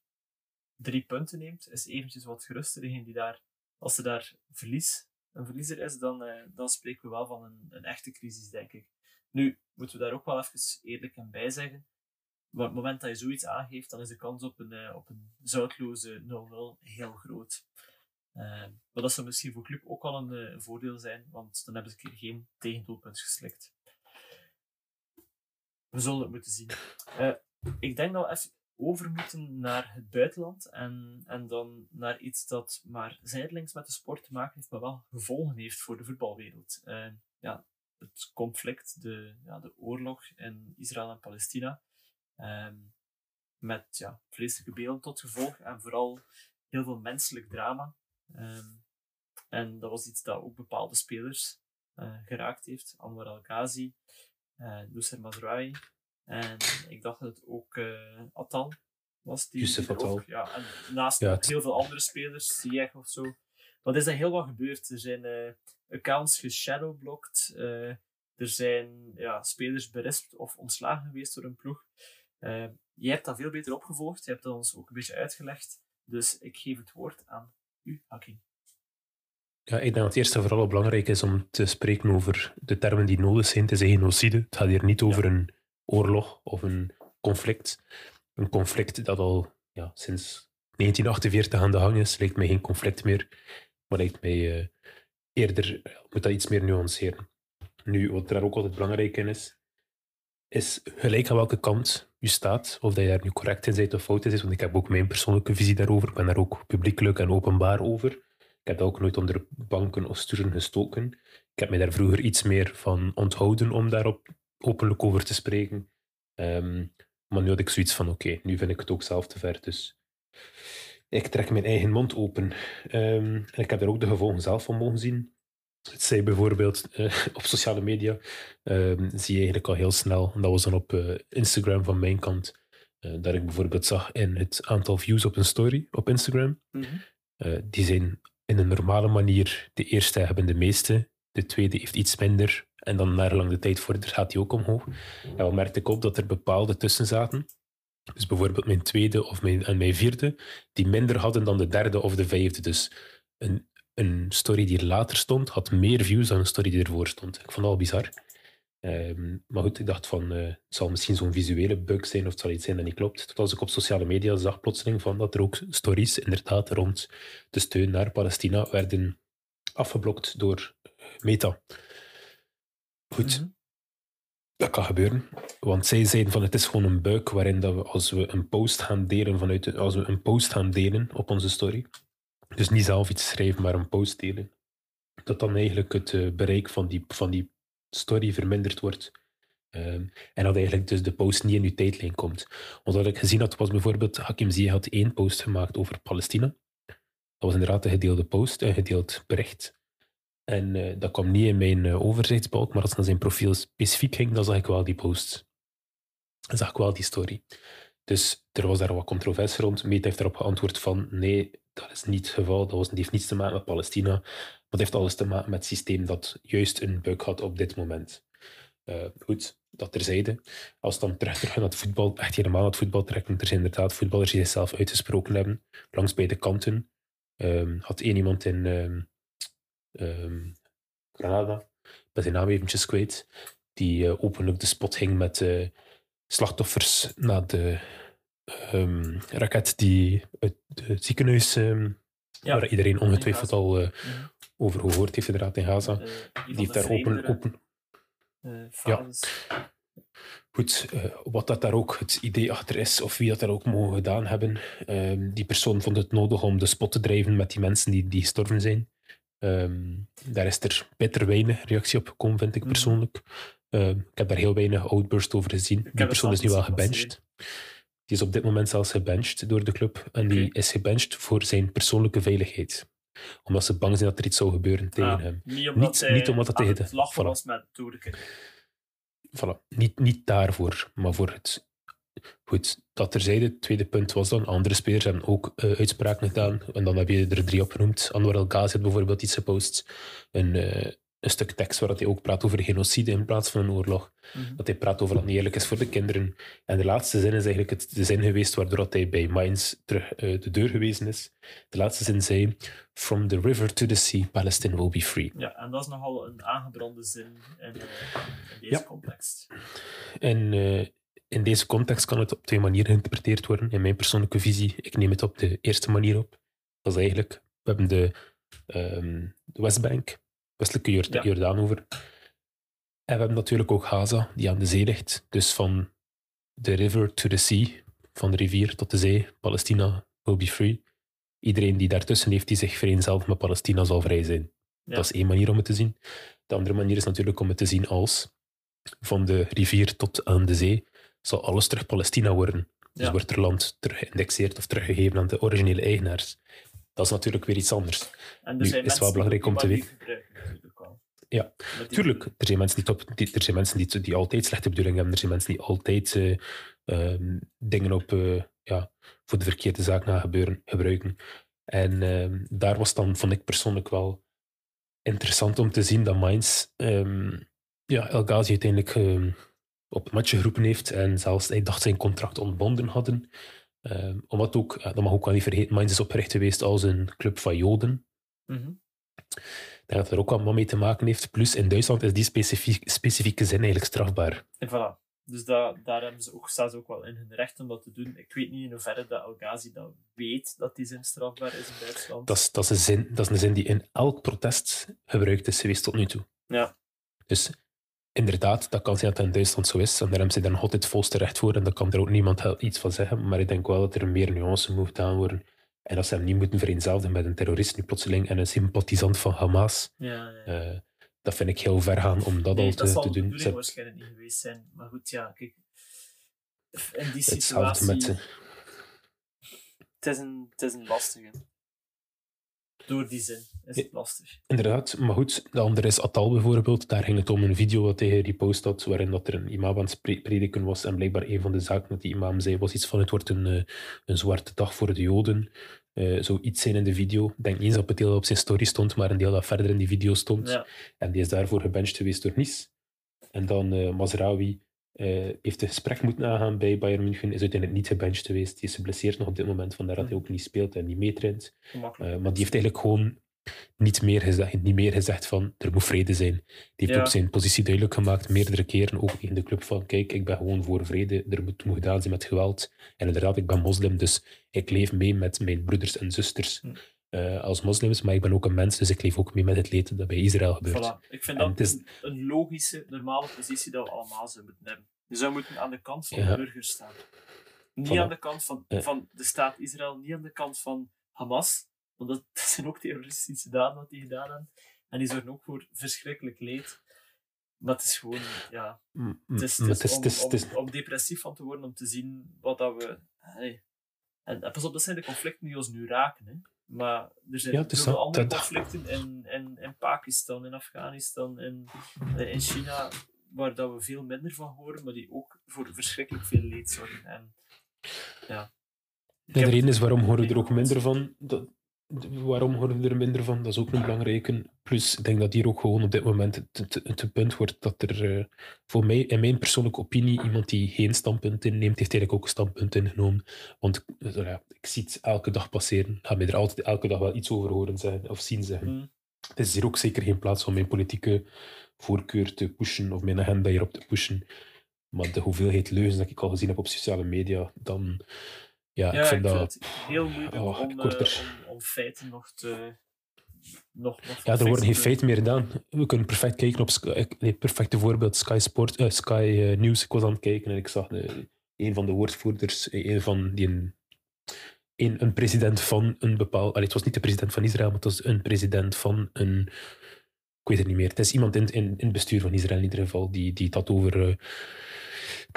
drie punten neemt, is eventjes wat geruster. Die daar, als er daar verlies, een verliezer is, dan, eh, dan spreken we wel van een, een echte crisis, denk ik. Nu, moeten we daar ook wel even eerlijk en bij zeggen. Maar op het moment dat je zoiets aangeeft, dan is de kans op een, eh, op een zoutloze 0-0 heel groot. Eh, maar dat zou misschien voor club ook al een eh, voordeel zijn, want dan hebben ze een geen tegendoelpunt geslikt. We zullen het moeten zien. Ik denk dat we even over moeten naar het buitenland en, en dan naar iets dat maar zijdelings met de sport te maken heeft, maar wel gevolgen heeft voor de voetbalwereld. Eh, ja, het conflict, de, ja, de oorlog in Israël en Palestina. Ehm, met ja, vleeselijke beelden tot gevolg en vooral heel veel menselijk drama. Ehm, en dat was iets dat ook bepaalde spelers uh, geraakt heeft. Anwar El-Ghazi, uh, Nusser Mazraoui en ik dacht dat het ook uh, Atal was. Die, Yusuf Atal. Ja, en naast ja, heel veel andere spelers, Ziyech of zo. Wat is er heel wat gebeurd. Er zijn accounts geshadowblocked. er zijn ja, spelers berispt of ontslagen geweest door een ploeg. jij hebt dat veel beter opgevolgd. Je hebt dat ons ook een beetje uitgelegd. Dus ik geef het woord aan u, Hakim. Ja, ik denk dat het eerste vooral belangrijk is om te spreken over de termen die nodig zijn. Het is een genocide. Het gaat hier niet over een oorlog of een conflict. Een conflict dat al ja, sinds 1948 aan de gang is, lijkt mij geen conflict meer. Maar lijkt mij uh, eerder, moet dat iets meer nuanceren. Nu, wat er ook altijd belangrijk in is, is gelijk aan welke kant je staat, of dat je daar nu correct in bent of fout is, want ik heb ook mijn persoonlijke visie daarover, ik ben daar ook publiekelijk en openbaar over. Ik heb dat ook nooit onder banken of sturen gestoken. Ik heb mij daar vroeger iets meer van onthouden om daarop openlijk over te spreken. Um, maar nu had ik zoiets van, oké, nu vind ik het ook zelf te ver, dus ik trek mijn eigen mond open. Um, en ik heb daar ook de gevolgen zelf van mogen zien. Het zei bijvoorbeeld uh, [laughs] op sociale media, um, zie je eigenlijk al heel snel, en dat was dan op uh, Instagram van mijn kant, uh, dat ik bijvoorbeeld zag in het aantal views op een story op Instagram. Mm -hmm. die zijn in een normale manier, de eerste hebben de meeste, de tweede heeft iets minder, en dan naar lang de tijd voorder gaat die ook omhoog. En dan merkte ik op dat er bepaalde tussen zaten. Dus bijvoorbeeld mijn tweede of mijn, en mijn vierde, die minder hadden dan de derde of de vijfde. Dus een, een story die er later stond, had meer views dan een story die ervoor stond. Ik vond dat al bizar. Um, maar goed, ik dacht van, uh, het zal misschien zo'n visuele bug zijn of het zal iets zijn dat niet klopt. Tot als ik op sociale media zag plotseling van dat er ook stories inderdaad rond de steun naar Palestina werden afgeblokt door Meta. Goed, mhm. dat kan gebeuren. Want zij zeiden van het is gewoon een buik waarin dat we als we een post gaan delen vanuit de, als we een post gaan delen op onze story. Dus niet zelf iets schrijven, maar een post delen. Dat dan eigenlijk het uh, bereik van die, van die story verminderd wordt. Um, en dat eigenlijk dus de post niet in uw tijdlijn komt. Want wat ik gezien had, was bijvoorbeeld Hakim Ziyeh had één post gemaakt over Palestina. Dat was inderdaad een gedeelde post, een gedeeld bericht. En uh, dat kwam niet in mijn uh, overzichtsbalk, maar als het naar zijn profiel specifiek ging, dan zag ik wel die post. Dan zag ik wel die story. Dus er was daar wat controverse rond. Meet heeft daarop geantwoord van nee, dat is niet het geval. Dat, was, heeft niets te maken met Palestina. Maar dat heeft alles te maken met het systeem dat juist een bug had op dit moment. Uh, goed, dat terzijde. Als dan terug, terug naar het voetbal, echt helemaal naar het voetbal trekken, er zijn inderdaad voetballers die zichzelf uitgesproken hebben, langs beide kanten. Um, had één iemand in... Um, um, Granada, met zijn naam eventjes kwijt, die uh, openlijk de spot ging met uh, slachtoffers na de um, raket die uit het ziekenhuis, um, ja. waar iedereen ongetwijfeld al uh, mm. over gehoord heeft, inderdaad in Gaza. die heeft daar open... open ja. Goed, uh, wat dat daar ook het idee achter is, of wie dat daar ook mogen gedaan hebben, um, die persoon vond het nodig om de spot te drijven met die mensen die, die gestorven zijn. Um, daar is er bitter weinig reactie op gekomen, vind ik mhm. persoonlijk. Um, ik heb daar heel weinig outburst over gezien. Die persoon is nu wel gebenched. Die is op dit moment zelfs gebenched door de club. En die is gebenched voor zijn persoonlijke veiligheid. Omdat ze bang zijn dat er iets zou gebeuren tegen ah, hem. Niet omdat, niet, niet omdat tegen de... voilà. was met Voilà. Niet, niet daarvoor, maar voor het Goed, dat terzijde. Het tweede punt was dan, andere spelers hebben ook uh, uitspraken gedaan. En dan heb je er drie opgenoemd. Anwar El Ghazi had bijvoorbeeld iets gepost. Een, uh, een stuk tekst waar hij ook praat over genocide in plaats van een oorlog. Mhm. Dat hij praat over dat niet eerlijk is voor de kinderen. En de laatste zin is eigenlijk het, de zin geweest waardoor hij bij Mainz terug uh, de deur gewezen is. De laatste zin zei: From the river to the sea, Palestine will be free. Ja, en dat is nogal een aangebrande zin in, in deze ja. context. En in deze context kan het op twee manieren geïnterpreteerd worden. In mijn persoonlijke visie, ik neem het op de eerste manier op. Dat is eigenlijk, we hebben de, um, de Westbank, westelijke Jord Jordaan over. En we hebben natuurlijk ook Gaza, die aan de zee ligt. Dus van de river to the sea, van de rivier tot de zee, Palestina will be free. Iedereen die daartussen heeft, die zich vereenzelvigt met Palestina, zal vrij zijn. Dat is één manier om het te zien. De andere manier is natuurlijk om het te zien als van de rivier tot aan de zee zal alles terug Palestina worden. Dus Ja. wordt er land teruggeïndexeerd of teruggegeven aan de originele eigenaars. Dat is natuurlijk weer iets anders. En er Nu, is wel belangrijk om te weten- natuurlijk. Ja, Met die- Tuurlijk, er zijn mensen die, top, die, er zijn mensen die, die altijd slechte bedoelingen hebben. Er zijn mensen die altijd eh, ehm, dingen op, eh, ja, voor de verkeerde zaak na gebeuren, gebruiken. En ehm, daar was dan, vond ik persoonlijk wel interessant om te zien dat Mainz ehm, ja, El Ghazi uiteindelijk op het matje geroepen heeft en zelfs, hij dacht, zijn contract ontbonden hadden. Ehm, omdat ook, ja, dat mag ook wel niet vergeten, Mainz is opgericht geweest als een club van Joden. Mhm. Ik denk dat er ook allemaal mee te maken heeft. Plus in Duitsland is die specifiek, specifieke zin eigenlijk strafbaar. En voilà. Dus da, daar hebben ze ook, staan ze ook wel in hun recht om dat te doen. Ik weet niet in hoeverre dat El Ghazi dat weet dat die zin strafbaar is in Duitsland. Dat is, dat, is een zin, dat is een zin die in elk protest gebruikt is geweest tot nu toe. Ja. Dus inderdaad, dat kan zijn dat dat in Duitsland zo is. En daar hebben ze dan altijd volste recht voor. En daar kan er ook niemand iets van zeggen. Maar ik denk wel dat er meer nuance moet gedaan worden. En dat ze hem niet moeten vereenzelvigen met een terrorist nu plotseling en een sympathisant van Hamas. Ja, ja. Eh, dat vind ik heel ver gaan om dat nee, al te, dat zal doen. bedoeling Ze- waarschijnlijk niet geweest zijn. Maar goed, ja, kijk. In die Hetzelfde situatie... met... Het is een, het is een lastige. Door die zin is het lastig. Inderdaad, maar goed, de andere is Atal bijvoorbeeld. Daar ging het om een video wat hij gepost had, waarin dat er een imam aan het pre- prediken was. En blijkbaar een van de zaken dat die imam zei, was iets van het wordt een, eh, een zwarte dag voor de Joden. Eh zoiets zijn in de video. Ik denk niet eens dat het deel dat op zijn story stond, maar een deel dat verder in die video stond. Ja, En die is daarvoor gebenched geweest door Nice. En dan eh Mazraoui eh, heeft een gesprek moeten aangaan bij Bayern München, is uiteindelijk niet gebenched geweest. Die is geblesseerd nog op dit moment, vandaar dat hij ook niet speelt en niet meetraint. Eh, maar die heeft eigenlijk gewoon niet meer, gezegd, niet meer gezegd van er moet vrede zijn. Die heeft Ja. ook zijn positie duidelijk gemaakt, meerdere keren, ook in de club van kijk, ik ben gewoon voor vrede, er moet, moet gedaan zijn met geweld. En inderdaad, ik ben moslim, dus ik leef mee met mijn broeders en zusters Hm. Eh, als moslims, maar ik ben ook een mens, dus ik leef ook mee met het leed dat bij Israël gebeurt. Voilà. Ik vind En dat is- een, een logische, normale positie dat we allemaal zouden moeten hebben. Je zou moeten aan de kant van Ja. de burgers staan. Niet Voilà. aan de kant van, van de staat Israël, niet aan de kant van Hamas, want dat, [laughs] dat zijn ook terroristische daden wat die gedaan hebben. En die zorgen ook voor verschrikkelijk leed. Maar het is gewoon, ja, Mm, het is, maar het is het is- om, het is- om, om depressief van te worden, om te zien wat dat we... hey. En, en pas op, dat zijn de conflicten die ons nu raken. Hè. Maar er zijn Ja, andere dat- conflicten in, in, in Pakistan, in Afghanistan, in, eh, in China, waar dat we veel minder van horen, maar die ook voor verschrikkelijk veel leed zorgen. En, ja. De reden is waarom horen we er ook minder van. Dat, waarom horen we er minder van? Dat is ook een belangrijke. Plus, ik denk dat hier ook gewoon op dit moment het, punt wordt dat er, eh, voor mij, in mijn persoonlijke opinie, iemand die geen standpunt inneemt, heeft eigenlijk ook een standpunt ingenomen. Want eh, ja, ik zie het elke dag passeren. Ga mij er altijd elke dag wel iets over horen zeggen of zien zeggen. Mm. Het is hier ook zeker geen plaats om mijn politieke voorkeur te pushen of mijn agenda hierop te pushen. Maar de hoeveelheid leugens dat ik al gezien heb op sociale media, dan... Ja, Ja, ik vind dat... heel moeilijk Oh, om, eh, er- om, om feiten nog te... Nog, nog Ja, er worden geen te- feiten meer gedaan. We kunnen perfect kijken op Sky, nee, perfecte voorbeeld Sky Sport, eh, Sky eh, News. Ik was aan het kijken en ik zag eh, een van de woordvoerders, een van die een, een, een president van een bepaald. Allee, het was niet de president van Israël, maar het was een president van een. Ik weet het niet meer. Het is iemand in, in, in het bestuur van Israël in ieder geval die, die het had over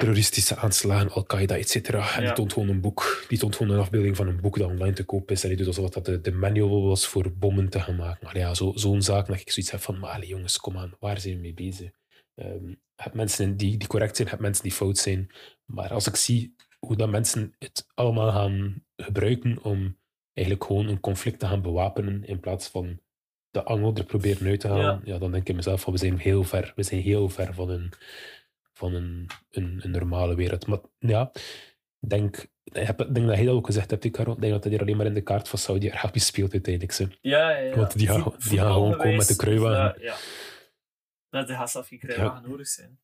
terroristische aanslagen, Al-Qaeda, et cetera. En Ja. die toont gewoon een boek. Die toont gewoon een afbeelding van een boek dat online te koop is. En die doet alsof dat de, de manual was voor bommen te gaan maken. Maar ja, zo- zo'n zaak dat ik zoiets heb van, maar jongens, kom aan, waar zijn we mee bezig? Je hebt mensen die, die correct zijn, je hebt mensen die fout zijn. Maar als ik zie hoe dat mensen het allemaal gaan gebruiken om eigenlijk gewoon een conflict te gaan bewapenen in plaats van de angel er proberen uit te halen, ja. dan denk ik mezelf van we zijn heel ver. We zijn heel ver van een, van een, een, een normale wereld. Maar ja, ik denk, ik denk dat hij dat ook gezegd hebt. Ik denk dat hij hier alleen maar in de kaart van Saudi-Arabië speelt uiteindelijk. Ze. Ja, ja, ja. Want die gaan- die gaan gewoon komen met de kruiwagen. Ja, ja. Gaat zelf geen kruiwagen nodig zijn.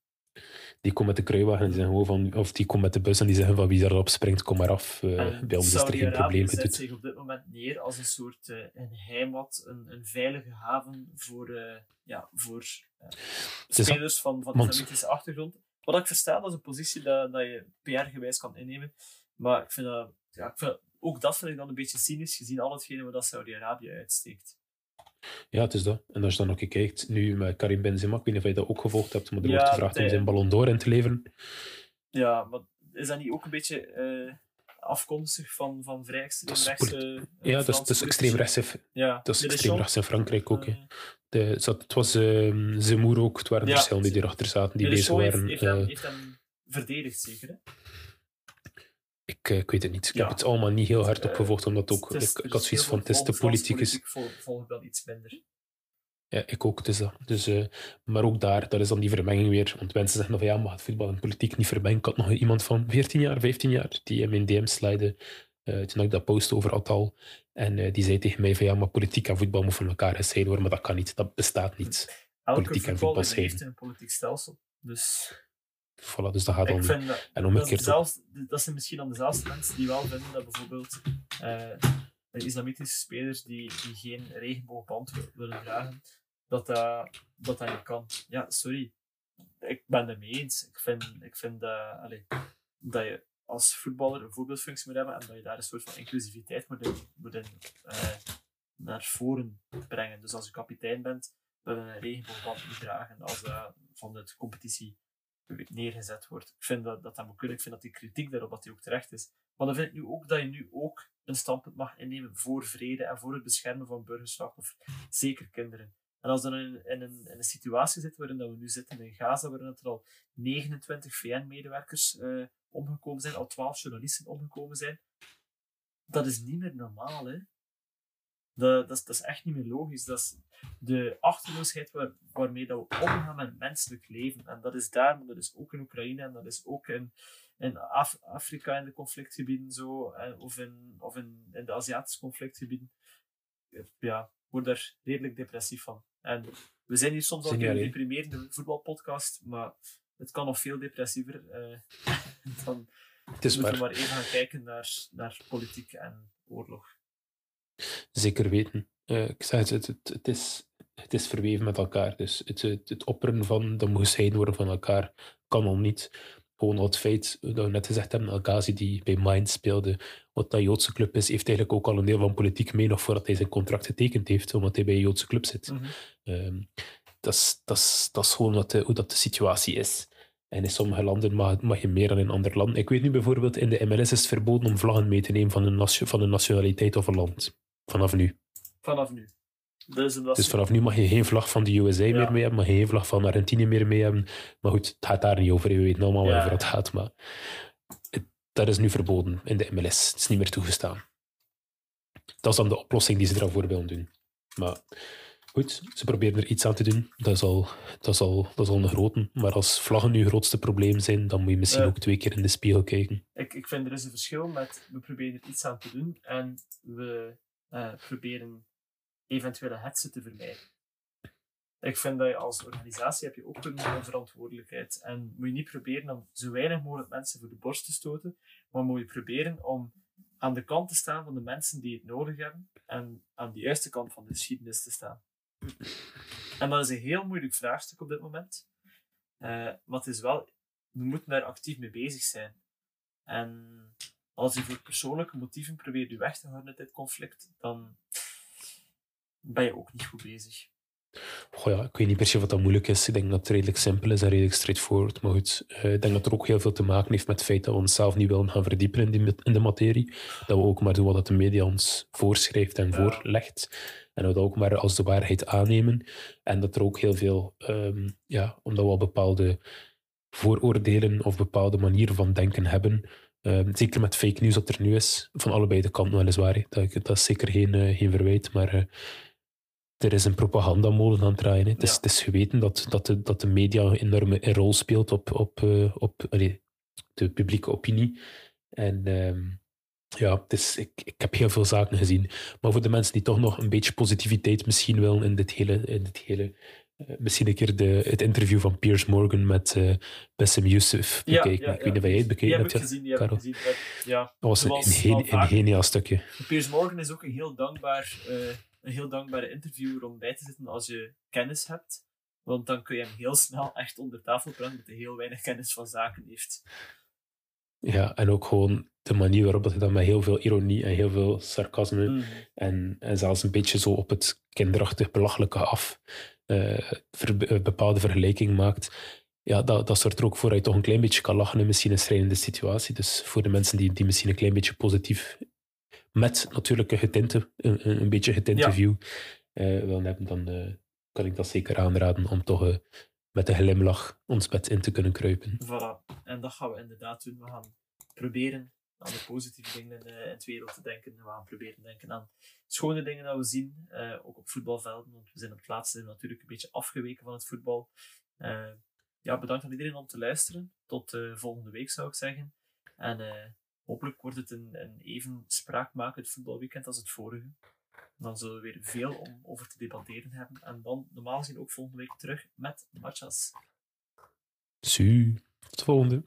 Die komt met de kruiwagen en die zeggen gewoon van, of die komt met de bus en die zeggen van wie daarop springt, kom maar af. En bij ons is er geen probleem. zet Het zich op dit moment neer als een soort eh, een heimat, een, een veilige haven voor, eh, ja, voor spelers van, van de islamitische achtergrond. Wat ik versta, dat is een positie dat, dat je PR-gewijs kan innemen. Maar ik vind dat, ja, ik vind, ook dat vind ik dan een beetje cynisch, gezien al hetgene wat dat Saudi-Arabië uitsteekt. Ja, het is dat. En als je dan ook kijkt, nu met Karim Benzema, ik weet niet of je dat ook gevolgd hebt, maar er Ja, wordt gevraagd om zijn Ballon d'Or in te leveren. Ja, maar is dat niet ook een beetje eh, afkomstig van, van vrij extreem Dat is rechtse... eh, Ja, dat is, dat is. Ja, Dat is dit extreem Jean. rechts in Frankrijk ook. hè. De, zat- het was ehm Zemmour ook, het waren Ja, verschillende die erachter zaten, die dit bezig heeft, waren. heeft, hem, Eh, heeft hem verdedigd, zeker. Hè? ik, eh, ik weet het niet. Ik Ja. heb het allemaal niet heel hard Eh, opgevolgd, omdat ook, is- ik, had zoiets van, het is de politicus. politiek vol- volg ik dan iets minder. Ja, ik ook, is dat. Dus, eh, maar ook daar, dat is dan die vermenging weer. Want mensen zeggen nog, ja, mag het voetbal en politiek niet vermengen. Ik had nog iemand van 14 jaar, 15 jaar, die in mijn DM slide, eh toen ik dat post over Atal. En eh, die zei tegen mij van, ja, maar politiek en voetbal moeten van elkaar gescheiden worden, maar dat kan niet, dat bestaat niet. Elke Politiek en voetbal heeft een politiek stelsel. Dus Voilà, dus dat gaat dan... ik vind dat, En dat, is omgekeerd ook. dezelfde- dat zijn misschien dan dezelfde mensen die wel vinden dat bijvoorbeeld eh, islamitische spelers die, die geen regenboogband wil- willen dragen, dat dat, dat niet kan. Ja, sorry. Ik ben het mee eens. Ik vind, ik vind dat, dat je als voetballer een voorbeeldfunctie moet hebben en dat je daar een soort van inclusiviteit moet, in, moet in, eh, naar voren brengen. Dus als je kapitein bent, wil je een regenboogband niet dragen als dat van de competitie neergezet wordt. Ik vind dat, dat dat moet kunnen. Ik vind dat die kritiek daarop dat die ook terecht is. Maar dan vind ik nu ook dat je nu ook een standpunt mag innemen voor vrede en voor het beschermen van burgerslachtoffer. Zeker kinderen. En als dan in, in, een, in een situatie zit waarin dat we nu zitten in Gaza, waarin er al 29 VN-medewerkers eh, omgekomen zijn, al 12 journalisten omgekomen zijn, dat is niet meer normaal, hè. Dat, dat, is, dat is echt niet meer logisch. Dat is de achterloosheid waar, waarmee dat we omgaan met menselijk leven. En dat is daar, maar dat is ook in Oekraïne en dat is ook in, in Af- Afrika in de conflictgebieden zo, en, of, in, of in, in de Aziatische conflictgebieden. Ja, ik word daar redelijk depressief van. En we zijn hier soms al een deprimerende voetbalpodcast, maar het kan nog veel depressiever. eh, [laughs] dan Het is moeten we maar even gaan kijken naar, naar politiek en oorlog. Zeker weten. Eh, ik zeg het, het, het, het is, het is verweven met elkaar. Dus het, het, het opperen van dat moet gescheiden worden van elkaar kan al niet. Gewoon al het feit dat we net gezegd hebben, El Ghazi die bij Mind speelde, wat dat Joodse club is, heeft eigenlijk ook al een deel van politiek mee nog voordat hij zijn contract getekend heeft, omdat hij bij een Joodse club zit. Mhm. Ehm, dat, is, dat, gewoon wat de, hoe dat de situatie is. En in sommige landen mag, mag je meer dan in andere landen. Ik weet nu bijvoorbeeld, in de MLS is het verboden om vlaggen mee te nemen van een, nation- van een nationaliteit of een land. Vanaf nu. Vanaf nu. Dus, Dus vanaf nu mag je geen vlag van de USA Ja. meer mee hebben, mag je geen vlag van Argentinië meer mee hebben. Maar goed, het gaat daar niet over. We weten allemaal waarover het gaat. Maar het- dat is nu verboden in de MLS. Het is niet meer toegestaan. Dat is dan de oplossing die ze ervoor willen doen. Maar goed, ze proberen er iets aan te doen. Dat is al, dat is al, dat is al een grote. Maar als vlaggen nu grootste probleem zijn, dan moet je misschien ook twee keer in de spiegel kijken. ik, ik vind er is een verschil met we proberen er iets aan te doen en we eh, proberen eventuele hetsen te vermijden. Ik vind dat je als organisatie heb je ook een, verantwoordelijkheid. En moet je niet proberen om zo weinig mogelijk mensen voor de borst te stoten, maar moet je proberen om aan de kant te staan van de mensen die het nodig hebben en aan de juiste kant van de geschiedenis te staan. En dat is een heel moeilijk vraagstuk op dit moment. Eh, maar het is wel, we moeten daar actief mee bezig zijn. En als je voor persoonlijke motieven probeert je weg te houden uit dit conflict, dan ben je ook niet goed bezig. Goh ja, ik weet niet per se wat dat moeilijk is. Ik denk dat het redelijk simpel is en redelijk straightforward. Maar goed, eh, ik denk dat er ook heel veel te maken heeft met het feit dat we onszelf niet willen gaan verdiepen in, die, in de materie. Dat we ook maar doen wat dat de media ons voorschrijft en Ja. voorlegt. En dat we dat ook maar als de waarheid aannemen. En dat er ook heel veel, ehm, ja, omdat we al bepaalde vooroordelen of bepaalde manieren van denken hebben. Ehm, zeker met fake news dat er nu is, van allebei de kanten weliswaar. Dat, dat is zeker geen, eh, geen verwijt, maar eh, er is een propagandamolen aan het draaien. hè. Het, is, Ja. het is geweten dat, dat, de, dat de media een enorme rol speelt op, op, eh, op allee, de publieke opinie. En ehm, ja, het is, ik, ik heb heel veel zaken gezien. Maar voor de mensen die toch nog een beetje positiviteit misschien willen in dit hele... In dit hele eh, misschien een keer de, het interview van Piers Morgan met eh Bassem Youssef bekijken. ik weet niet of jij het bekeken heb hebt. ja. gezien, die heb gezien. Dat- Ja, Dat was een, geniaal stukje. Piers Morgan is ook een heel dankbaar, een heel dankbare interviewer om bij te zitten als je kennis hebt. Want dan kun je hem heel snel echt onder tafel brengen, omdat hij heel weinig kennis van zaken heeft. Ja, en ook gewoon de manier waarop dat hij dat met heel veel ironie en heel veel sarcasme Mhm. en, en zelfs een beetje zo op het kinderachtig belachelijke af eh, ver- een bepaalde vergelijking maakt. Ja, dat, dat zorgt er ook voor dat je toch een klein beetje kan lachen in misschien een strijdende situatie. Dus voor de mensen die, die misschien een klein beetje positief, met natuurlijk een getinte, een, een beetje getinte Ja. view eh, hebben, dan eh, kan ik dat zeker aanraden om toch eh, met een glimlach ons bed in te kunnen kruipen. Voilà. En dat gaan we inderdaad doen. We gaan proberen aan de positieve dingen eh, in het wereld te denken. We gaan proberen te denken aan schone dingen dat we zien, ook op voetbalvelden. Want we zijn op het laatste natuurlijk een beetje afgeweken van het voetbal. Ja, bedankt aan iedereen om te luisteren. Tot volgende week zou ik zeggen. En hopelijk wordt het een, een even spraakmakend voetbalweekend als het vorige. Dan zullen we weer veel om over te debatteren hebben. En dan normaal gezien ook volgende week terug met matchas. Su, tot de volgende.